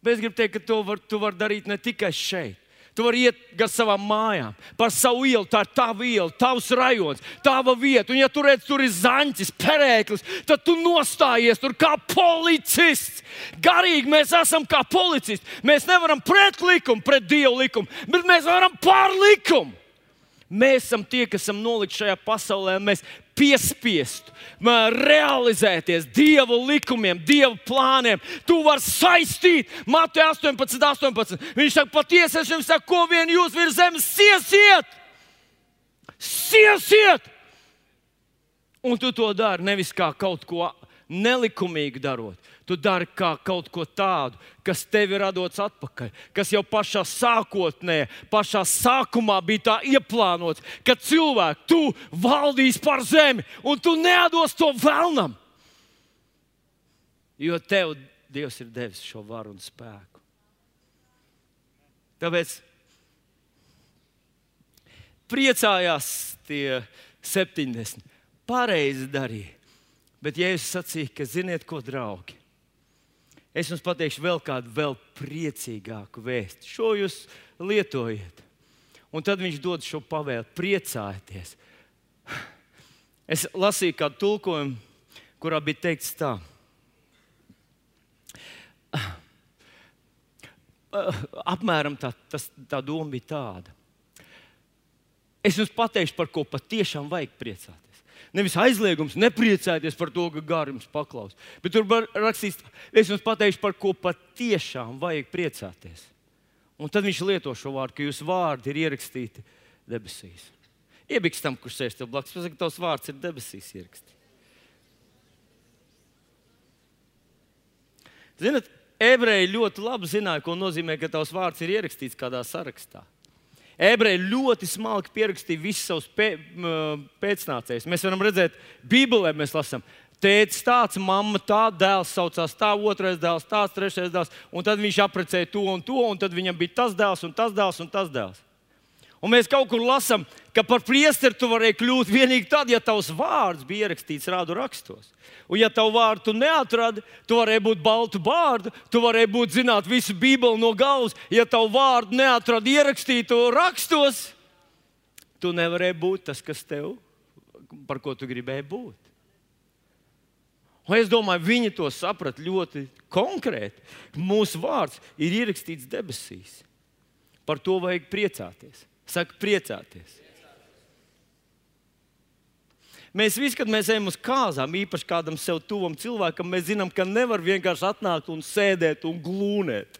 Bet es gribu teikt, ka to var, var darīt ne tikai šeit. Tu vari iet gar savām mājām, par savu ielu. Tā ir tava iela, tavs rajons, tava vieta. Un, ja tur redz, tur ir zaņķis, perēklis, tad tu nostājies tur kā policists. Garīgi mēs esam kā policisti. Mēs nevaram pret likumu, pret dievu likumu, bet mēs varam pār likumu. Mēs esam tie, kas esam nolikti šajā pasaulē, un mēs piespiestu realizēties Dieva likumiem, Dieva plāniem. Tu vari saistīt Mateja 18, 18. Viņš saka, patiesi es jums saku, ko vien jūs virs zemes siesiet! Siesiet! Un tu to dari nevis kā kaut ko nelikumīgi darot. Tu dari kā kaut ko tādu, kas tev ir radots atpakaļ, kas jau pašā sākotnē, pašā sākumā bija tā ieplānots, ka cilvēks tu valdīs par zemi un tu nedos to vēlnam. Jo tev Dievs ir devis šo varu un spēku. Tāpēc priecājās tie 70. Pareizi darīja. Bet Jēzus sacīja, ka ziniet, ko draugi. Es jums pateikšu vēl kādu vēl priecīgāku vēstu. Šo jūs lietojiet. Un tad viņš dod šo pavēlu, priecājieties. Es lasīju kādu tulkojumu, kurā bija teikts tā. Apmēram tā, tas, tā doma bija tāda. Es jums pateikšu, par ko patiešām vajag priecāties. Nevis aizliegums, nepriecājieties par to, ka gars jums paklaus. Bet tur var rakstīt, es jums pateikšu, par ko patiešām vajag priecāties. Un tad viņš lieto šo vārdu, ka jūsu vārdi ir ierakstīti debesīs. Iebiks tam, kurš sēž tev blakus, pasakot, ka tavs vārds ir debesīs ierakstīts. Ziniet, ebreji ļoti labi zināja, ko nozīmē, ka tavs vārds ir ierakstīts kādā sarakstā. Ebreji ļoti smalki pierakstīja visus savus pē, pēcnācējus. Mēs varam redzēt, Bībelē mēs lasām, tēvs tāds, mamma tā, dēls saucās tā, otrais dēls tāds, trešais dēls. Un tad viņš apprecēja to un to, un tad viņam bija tas dēls un tas dēls un tas dēls. Un mēs kaut kur lasām, ka par priesteri tu varēji kļūt tikai tad, ja tavs vārds bija ierakstīts rādu rakstos. Un, ja tavu vārdu tu neatradi, tu varēji būt baltu bārdu, tu varēji būt zināt visu Bībeli no galvas. Ja tavu vārdu neatradi ierakstītu rakstos, tu nevarēji būt tas, kas tev, par ko tu gribēji būt. Un es domāju, viņi to saprata ļoti konkrēti. Mūsu vārds ir ierakstīts debesīs. Par to vajag priecāties. Saka, priecāties. Mēs visi, kad mēs ejam uz kāzām, īpaši kādam sev tuvam cilvēkam, mēs zinām, ka nevar vienkārši atnākt un sēdēt un glūnēt.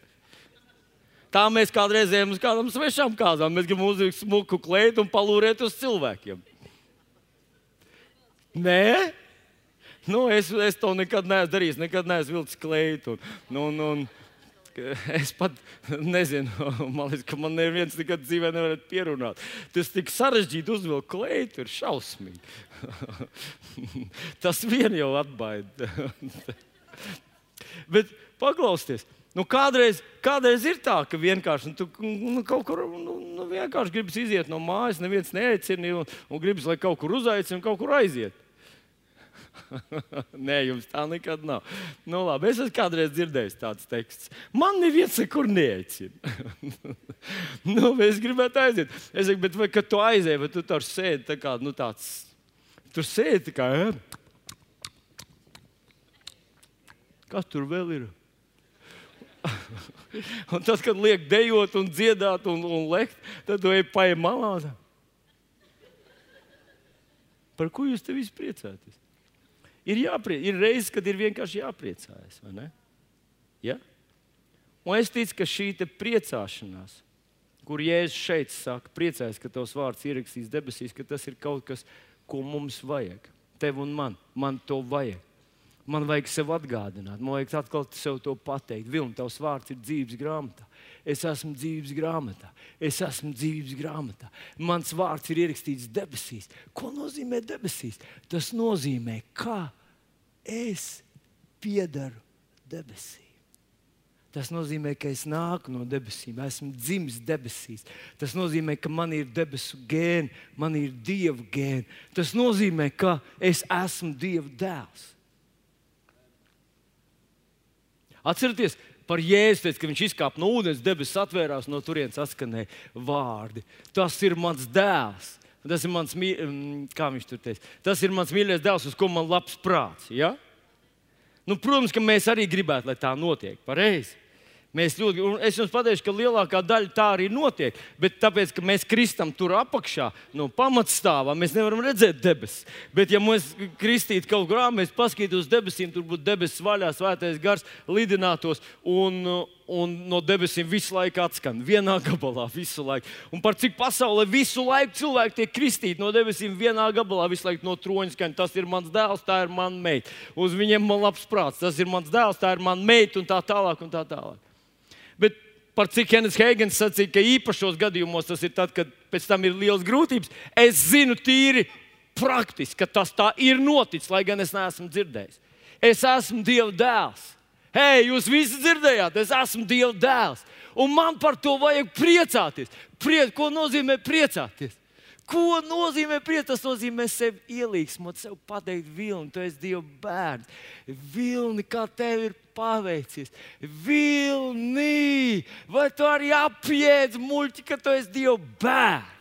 Tā mēs kādreiz ejam uz kādām svešām kāzām. Mēs gribam uzlikt smuku kleitu un palūrēt uz cilvēkiem. Nē, nu, es, es to nekad neesmu darījis. Nekad neesmu vilcis kleitu. Un, un, un, *laughs* Es pat nezinu, man liekas, ka man neviens nekad dzīvē nevarētu pierunāt. Tas tik sarežģīti uzvilkt kleitu, ir šausmīgi. *laughs* Tas vien jau atbaida. *laughs* Bet paklausieties! Nu, kādreiz, kādreiz ir tā, ka vienkārši nu, tu, nu, kaut kur nu, nu, vienkārši gribas iziet no mājas, neviens neaicina, un, un gribas, lai kaut kur uzaicina un kaut kur aiziet. *laughs* Nē, jums tā nekad nav. Nu, labi, es esmu kādreiz dzirdējis tādu tekstu. Man neviens nekur neaicina. *laughs* nu, es gribētu aiziet. Es saku, bet vai, kad tu aizēji, vai tu tur sēdi tā kā nu, tāds. Tur sēdi tā kā. Ja? Kas tur vēl ir? *laughs* un tad, kad liek dejot, un dziedāt, un, un lekt, tad tu ej paiem malā. Par ko jūs te visi priecājaties? Ir, jāprie, ir reizes, kad ir vienkārši jāpriecājas. Ja? Un es ticu, ka šī priecāšanās, kur Jēzus šeit saka, priecājas, ka tavs vārds ierakstīts debesīs, ka tas ir kaut kas, ko mums vajag. Tev un man, man to vajag. Man vajag sev atgādināt, man vajag atkal sev to pateikt. Vilni, tavs vārds ir dzīves grāmatā. Es esmu dzīves grāmatā. Es esmu dzīves grāmatā. Mans vārds ir ierakstīts debesīs. Ko nozīmē debesīs? Tas nozīmē, kā es piedaru debesīm. Tas nozīmē, ka es nāku no debesīm, esmu dzimis debesīs. Tas nozīmē, ka man ir debesu gēni, man ir dieva gēni. Tas nozīmē, ka es esmu dieva dēls. Atcerieties, par Jēzu teica, ka viņš izkāpa no ūdens, debesis atvērās, no turienes atskanēja vārdi. Tas ir mans dēls. Tas ir mans, mm, kā viņš tur teica, tas ir mans mīļākais dēls, uz ko man labs prāts. Ja? Nu, protams, ka mēs arī gribētu, lai tā notiek. Pareizi. Mēs ļoti, es jums pateikšu, ka lielākā daļa tā arī notiek. Bet tāpēc, ka mēs kristam tur apakšā, no pamatstāvā, mēs nevaram redzēt debesis. Bet, ja mēs kristītu kaut kur ārā, mēs paskatītos uz debesīm, tur būtu debesis vaļā, svētais gars lidinātos. Un, un no debesīm visu laiku atskan. Vienā gabalā, visu laiku. Un par cik pasaulē visu laiku cilvēki tiek kristīti no debesīm, vienā gabalā, visu laiku no troņa skan. Tas ir mans dēls, tā ir mana meita. Uz viņiem man labs prāts. Tas ir mans dēls, tā ir mana meita un tā tālāk. Un tā tālāk. Bet par cik Henrijs Heigens sacīja, ka īpašos gadījumos tas ir tad, kad pēc tam ir liels grūtības. Es zinu tīri praktiski, ka tas tā ir noticis, lai gan es neesmu dzirdējis. Es esmu Dieva dēls. Hei, jūs visi dzirdējāt, es esmu Dieva dēls. Un man par to vajag priecāties. Priec, ko nozīmē priecāties? Ko nozīmē priecāties? Tas nozīmē sevi ielīgsmot, sev pateikt, Vilni, tu esi Dieva bērns. Vilni, kā tev ir paveicies. Vilni, vai tu arī apiedz muļķi, ka tu esi Dieva bērns?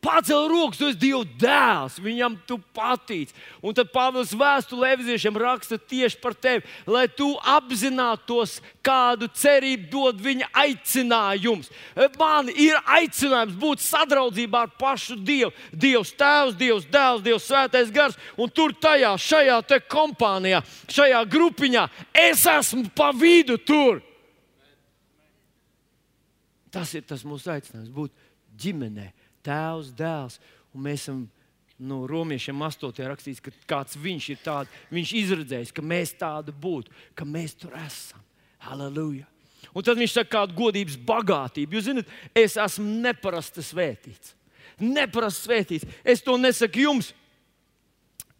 Pacel rokas, tu esi Dieva dēls, viņam tu patīc. Un tad Pāvils vēstulē Eviziešiem raksta tieši par tevi, lai tu apzinātos, kādu cerību dod viņa aicinājums. Man ir aicinājums būt sadraudzībā ar pašu Dievu. Dievs Tēvs, Dievs Dēls, Dievs Svētais Gars. Un tur tajā, šajā kompānijā, šajā grupiņā es esmu pa vidu tur. Tas ir tas mūsu aicinājums būt ģimenei tēvs, dēls. Un mēs esam no nu, romiešiem 8. rakstīts, ka kāds viņš ir tāds, viņš izredzējis, ka mēs tādi būtu, ka mēs tur esam. Halleluja! Un tad viņš saka, kāda godības bagātība. Jūs zināt, es esmu neparasti svētīts. Neparasti svētīts. Es to nesaku jums.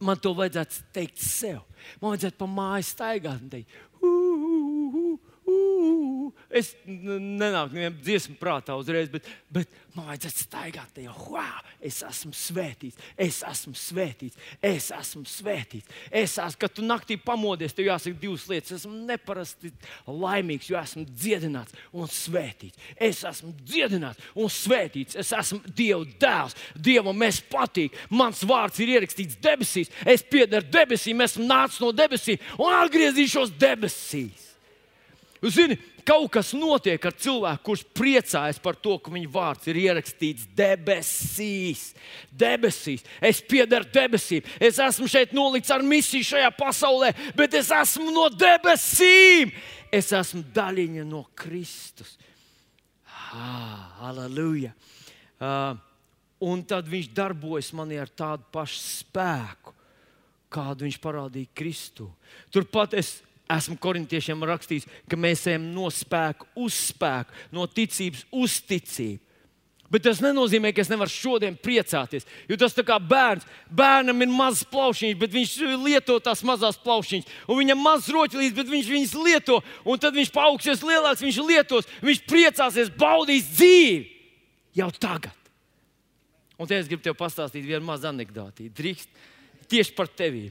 Man to vajadzētu teikt sev. Man vajadzētu pa māju staigāt un teikt, Es nenāku nevienam dziesmu prātā uzreiz, bet, bet man vajadzētu staigāt tajā. Wow, es esmu svētīts, es esmu svētīts, es esmu svētīts. Es esmu, kad tu naktī pamodies, tev jāsaka divas lietas. Es esmu neparasti laimīgs, jo esmu dziedināts un svētīts. Es esmu dziedināts un svētīts. Es esmu Dieva dēls. Dievam mēs patīk. Mans vārds ir ierakstīts debesīs. Es piedaru debesīm, esmu nācis no debesīm un atgriezīšos debesīs. Zināt, kaut kas notiek ar cilvēku, kurš priecājas par to, ka viņa vārds ir ierakstīts debesīs. debesīs. Es piedaru debesīm. Es esmu šeit nolikts ar misiju šajā pasaulē, bet es esmu no debesīm. Es esmu daļiņa no Kristus. Ah, Halleluja! Uh, un tad viņš darbojas manī ar tādu pašu spēku, kādu viņš parādīja Kristu. Turpat es Esmu korintiešiem rakstījis, ka mēs ejam no spēka uz spēku, no ticības uz ticību. Bet tas nenozīmē, ka es nevaru šodien priecāties. Jo tas tā kā bērns. Bērnam ir mazs plaušiņš, bet viņš lieto tās mazās plaušiņas. Un viņam mazs roķis, bet viņš viņas lieto. Un tad viņš paaugsies lielāks, viņš lietos. Viņš priecāsies, baudīs dzīvi jau tagad. Un te es gribu tev pastāstīt vienu mazu anekdoti. Drīkst tieši par tevi.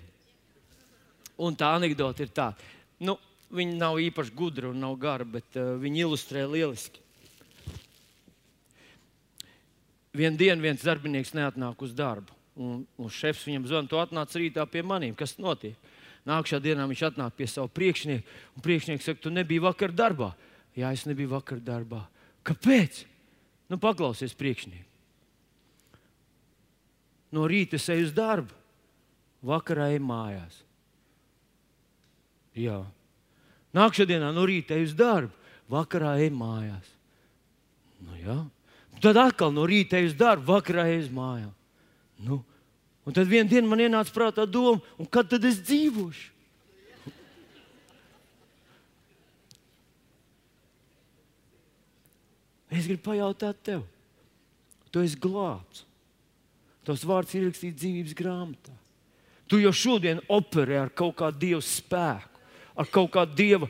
Un tā anekdote ir tāda. Nu, viņi nav īpaši gudri un nav gari, bet uh, viņi ilustrē lieliski. Vienu dienu viens darbinieks neatnāk uz darbu. Un, un šefs viņam zvanīja, tu atnāc rītā pie maniem. Kas notiek? Nākamā dienā viņš atnāk pie sava priekšnieka, un priekšnieks saka, tu nebiji vakar darbā. Jā, es nebiju vakar darbā. Kāpēc? Nu, paklausies priekšnieku. No rīta es eju uz darbu, vakarā eju mājās. Jā. Nākamā no rīta ej uz darbu, vakarā ej mājās. Nu, jā. Tad atkal no rīta ej uz darbu, vakarā ej uz mājām. Nu, un tad vienā dienā man ienāca prātā doma, kad tad es dzīvošu? Es gribu pajautāt tev, tu esi glābts. Tavs vārds ir ierakstīts dzīvības grāmatā. Tu jau šodien operē ar kaut kādu dievu spēku ar kaut kādu dieva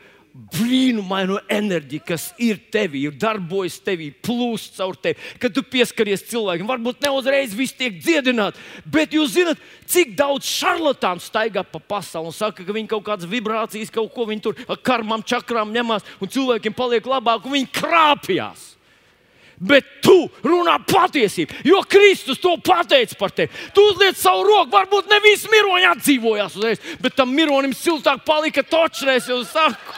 brīnumainu enerģiju, kas ir tevī, ir darbojas tevī, plūst caur tevi. Kad tu pieskaries cilvēkiem, varbūt ne uzreiz viss tiek dziedināts, bet jūs zināt, cik daudz šarlatānu staigā pa pasauli un saka, ka viņi kaut kādas vibrācijas, kaut ko viņi tur ar karmām, čakrām ņemās, un cilvēkiem paliek labāk, un viņi krāpjas bet tu runā patiesību, jo Kristus to pateica par tevi. Tu uzliec savu roku, varbūt ne visi miroņi atdzīvojās uzreiz, bet tam mironim siltāk palika točreiz, jau saku.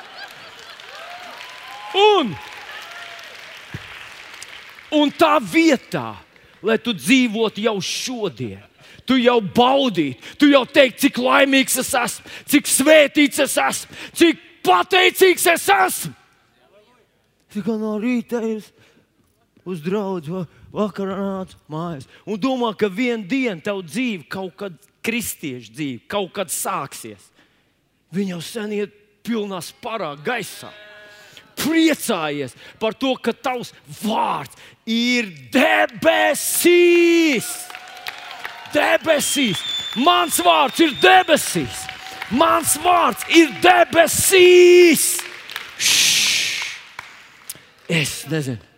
Un, un tā vietā, lai tu dzīvotu jau šodien. Tu jau baudīji, tu jau teiksi, cik laimīgs es esmu, cik svētīts es esmu, cik pateicīgs es esmu. Tikai no rīta es uz draugu, vakarā nāc mājās. Un domā, ka vienā dienā tava dzīve, kaut kad kristiešu dzīve, kaut kad sāksies. Viņa jau sen iet pilnā sparā gaisā. Priecājies par to, ka tavs vārds ir debesīs. Debesīs. Mans vārds ir debesīs. Mans vārds ir debesīs. Šš. Es nezinu.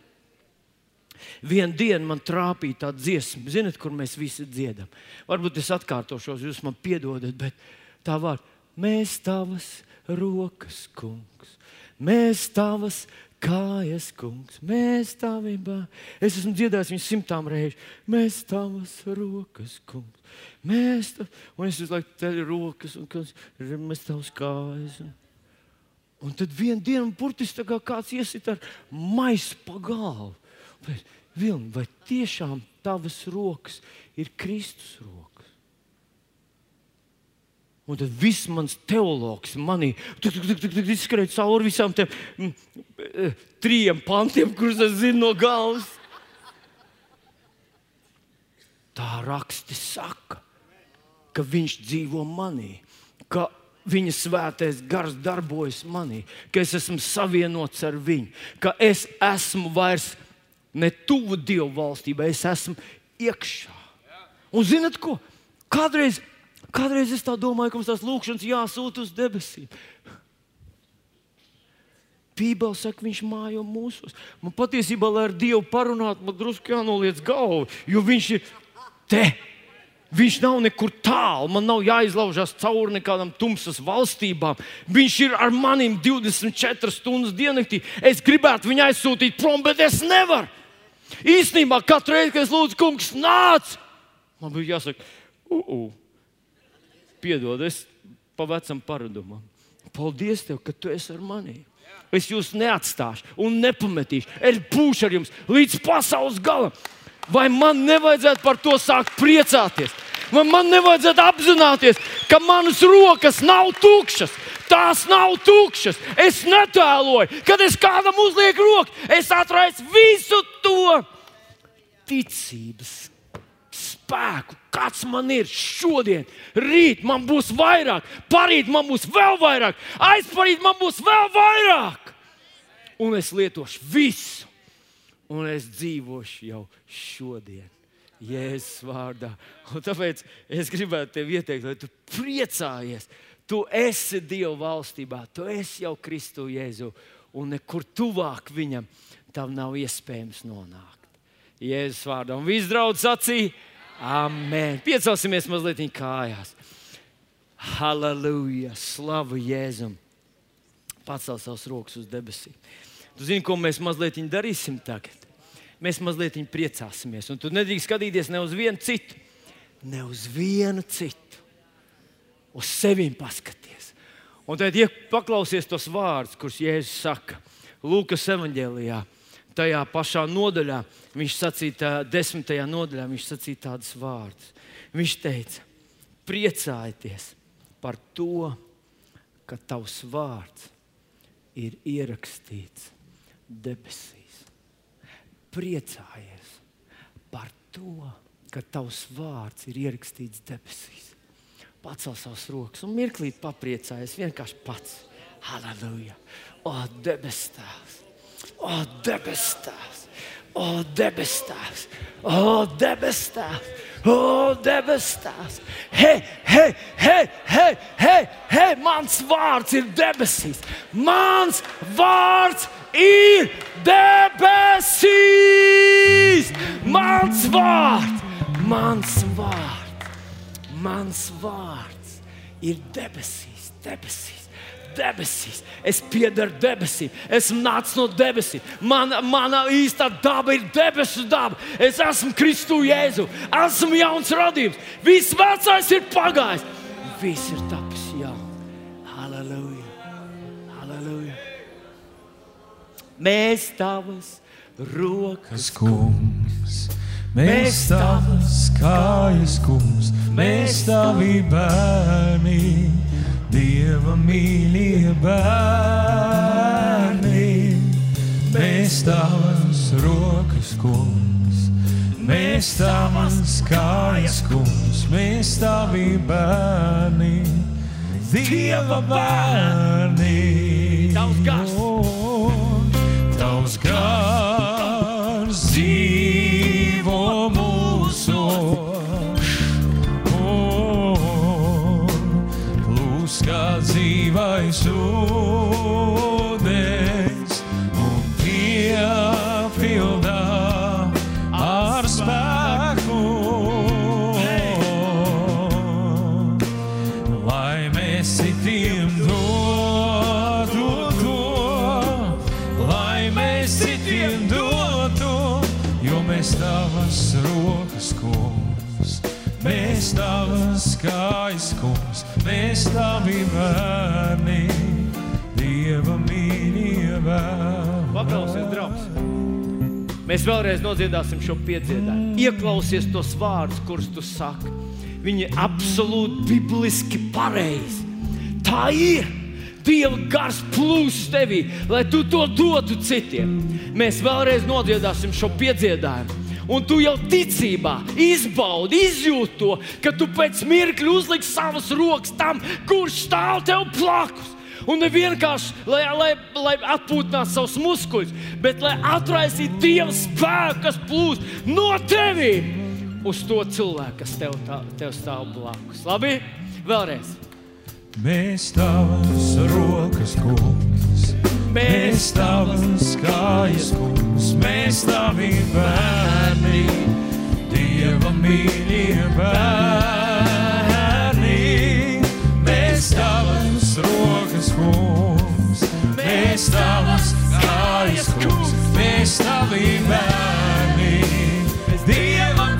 Vienu dienu man trāpīja tā dziesma, zinot, kur mēs visi dziedam. Varbūt es atkārtošos, jūs man piedodat, bet tā vārds - mēs tavas rokas, kungs, mēs tavas kājas, kungs, mēs taviem bērniem. Es esmu dziedājis viņu simtām reižu. Mēs tavas rokas, kungs, mēs tavas. Un es visu laiku teļu rokas, un kungs, mēs tavas kājas. Un, un tad vienā dienā burtiski kā kāds iesit ar maisu pa galvu. Vilni, vai tiešām tavas rokas ir Kristus rokas? Un tad viss mans teologs manī izskrēja cauri visām mm, eh, trim pantiem, kurus es zinu no galvas. Tā raksti saka, ka viņš dzīvo manī, ka viņa svētais gars darbojas manī, ka es esmu savienots ar viņu, ka es esmu vairs ne tuvu Dieva valstībai, es esmu iekšā. Un zinat ko? Kādreiz Kādreiz es tā domāju, ka mums tās lūkšanas jāsūta uz debesīm. Bībeli saka, viņš mājo mūsos. Man patiesībā, lai ar Dievu parunātu, man drusku jānoliec galvu, jo viņš ir te. Viņš nav nekur tālu, man nav jāizlaužas cauri nekādām tumsas valstībām. Viņš ir ar maniem 24 stundas diennaktī. Es gribētu viņu aizsūtīt prom, bet es nevaru. Īstenībā katru reizi, kad es lūdzu, kungs, nāc, man bija jāsaka, uh, piedod, es pa vecam paradumam. Paldies, tev, ka tu esi ar mani. Es jūs neatstāšu un nepametīšu. Es būšu ar jums līdz pasaules galam. Vai man nevajadzētu par to sākt priecāties? Vai man nevajadzētu apzināties, ka manas rokas nav tukšas? Tās nav tukšas. Es netēloju, kad es kādam uzlieku roku. Es atraisu visu to ticības spēku, kāds man ir šodien, rīt man būs vairāk, parīt man būs vēl vairāk, aizparīt man būs vēl vairāk. Un es lietošu visu, un es dzīvošu jau šodien. Jēzus vārdā. Un tāpēc es gribētu tev ieteikt, lai tu priecājies. Tu esi Dieva valstībā, tu esi jau Kristu Jēzu, un nekur tuvāk viņam tam nav iespējams nonākt. Jēzus vārdā. Un viss draudz sacīja, Amen. Piecelsimies mazliet kājās. Halleluja! Slavu Jēzum! Pacel savus rokas uz debesīm. Tu zini, ko mēs mazliet darīsim tagad? Mēs mazliet priecāsimies. Un tu nedrīkst skatīties ne uz vienu citu, ne uz vienu citu. Uz sevi paskaties. Un tad, ja paklausies tos vārdus, kurus Jēzus saka Lūkas evanģēlijā, tajā pašā nodaļā, viņš sacīja, desmitajā nodaļā, viņš sacīja tādus vārdus. Viņš teica, priecājieties par to, ka tavs vārds ir ierakstīts debesīs. Priecājies par to, ka tavs vārds ir ierakstīts debesīs. Pacel savus rokas un mirklīt papriecājies vienkārši pats. Halleluja! O, debes Tēvs! O, debes Tēvs! O, debes Tēvs! O, debes Tēvs! O, debes Tēvs! Hei, hei, hei, hei, hei, hei! Mans vārds ir debesīs! Mans vārds ir debesīs! Mans vārds! Mans vārds! Mans vārds ir debesīs! Debesīs! debesīs. Es piedaru debesīm. Esmu nācis no debesīm. Mana, mana īstā daba ir debesu daba. Es esmu Kristu Jēzu. Esmu jauns radījums. Viss vecais ir pagājis. Viss ir tapis jauns. Halleluja! Halleluja! Mēs tavas rokas, kungs. Mēs tavas kājas, kungs. Mēs tavi bērni Dieva mīļie bērni, mēs tavas rokas, kungs, mēs tavas kājas, kungs, mēs tavi bērni, Dieva bērni. Tavs gars, tavs gars dzīvais ūdens un piepildā ar spēku. Lai mēs citiem dotu to, lai mēs citiem dotu, jo mēs tavas rokas kungs, mēs tavas kājas kungs mēs tavi bērni, Dieva mīļie bērni. Paklausies, draugs! Mēs vēlreiz nodziedāsim šo piedziedājumu. Ieklausies tos vārdus, kurus tu saki. Viņi absolūti bibliski pareizi. Tā ir! Dieva gars plūst tevī, lai tu to dotu citiem. Mēs vēlreiz nodziedāsim šo piedziedājumu. Un tu jau ticībā izbaudi, izjūti to, ka tu pēc mirkļa uzliksi savas rokas tam, kurš stāv tev blakus. Un ne vienkārši, lai, lai, lai atpūtinātu savus muskuļus, bet lai atraisītu Dieva spēku, kas plūst no tevis uz to cilvēku, kas tev, tā, tev stāv blakus. Labi, vēlreiz. Mēs tavas rokas, kungs, mēs tavas kājas, kungs, mēs tavi bērni, Dieva mīļie bērni. Mēs tavas rokas, kungs, mēs tavas kājas, kungs, mēs tavi bērni, Dieva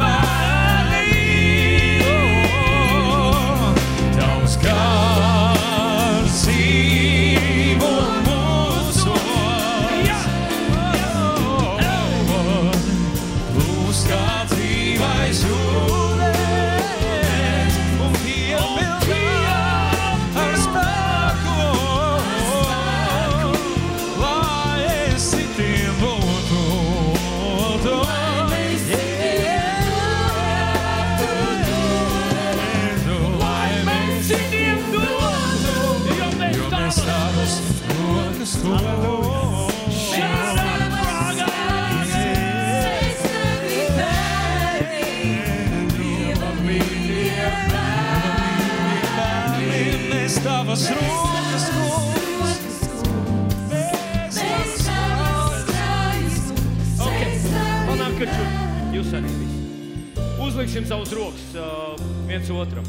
Uzliksim savus rokas uh, viens otram.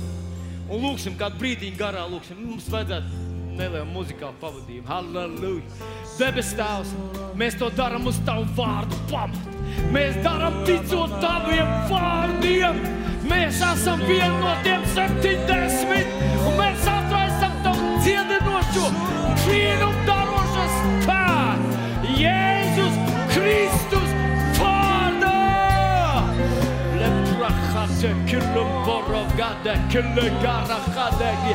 Un lūksim kādu brīdiņu garā. Lūksim. Mums vajadzētu nelielu muzikālu pavadījumu. Halleluja! Debes Tēvs, mēs to darām uz Tavu vārdu pamatu. Mēs darām ticot Taviem vārdiem. Mēs esam viena no tiem 70, un mēs atraisam Tavu dziedinošo, brīnumu darošo spēku. Jēzus Kristus Rate Kilo Borogada Kilo Garakadegi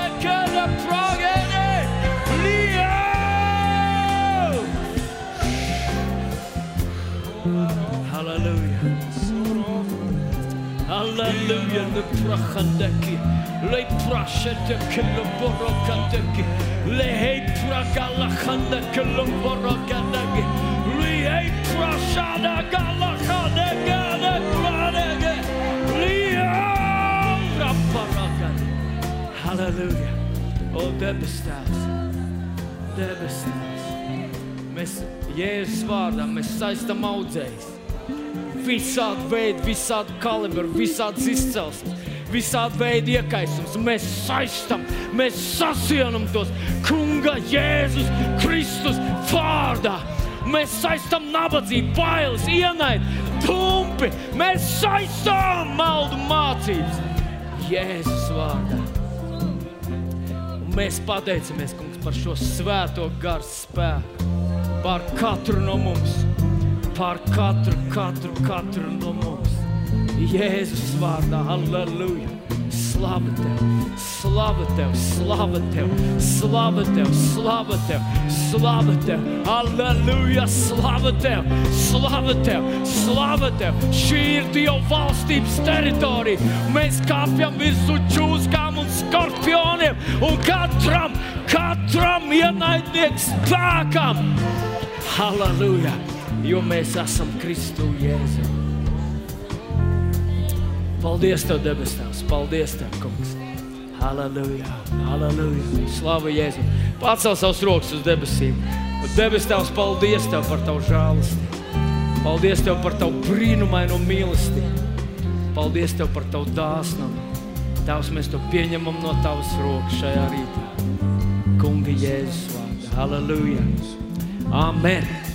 Halleluja. Halleluja, le prachandeki, le prachandeki, le borokandeki, le hei pragalachandeki, le borokandeki, le hei prachandeki, le le. Halleluja. Oh, daar bestaat. de bestaat. Jezus waar, dan met zijste Visādi veidi, visādi kalibri, visādas izcelsmes, visādi veidi iekaisums. Mēs saistam, mēs sasienam tos Kunga Jēzus Kristus vārdā. Mēs saistām nabadzību, bailes, ienaidu, tumpi. Mēs saistām maldu mācības Jēzus vārdā. Un mēs pateicamies, Kungs, par šo svēto garu spēku, par katru no mums, par katru, katru, katru no mums. Jēzus vārdā, halleluja! Slavu tev! Slava tev, slava tev, slava tev, slava tev, slava tev, aleluja, slava tev, slava tev, slava tev. Šī ir Dieva valstības teritorija. Mēs kāpjam virsū čūskām un skorpioniem un katram, katram ienaidnieks spēkam. Aleluja! Jo mēs esam Kristu Jēzu. Paldies, Tev, debes Tēvs! Paldies, Tev, Kungs! Halleluja! Halleluja! Slavu Jēzu! Pacel savus rokas uz debesīm! Debes Tēvs, paldies Tev par Tavu žēlastību! Paldies Tev par Tavu brīnumaino mīlestību! Paldies Tev par Tavu dāsnumu! Tēvs, mēs to pieņemam no Tavas rokas šajā rītā! Kungi Jēzus vārdā! Halleluja! Amen!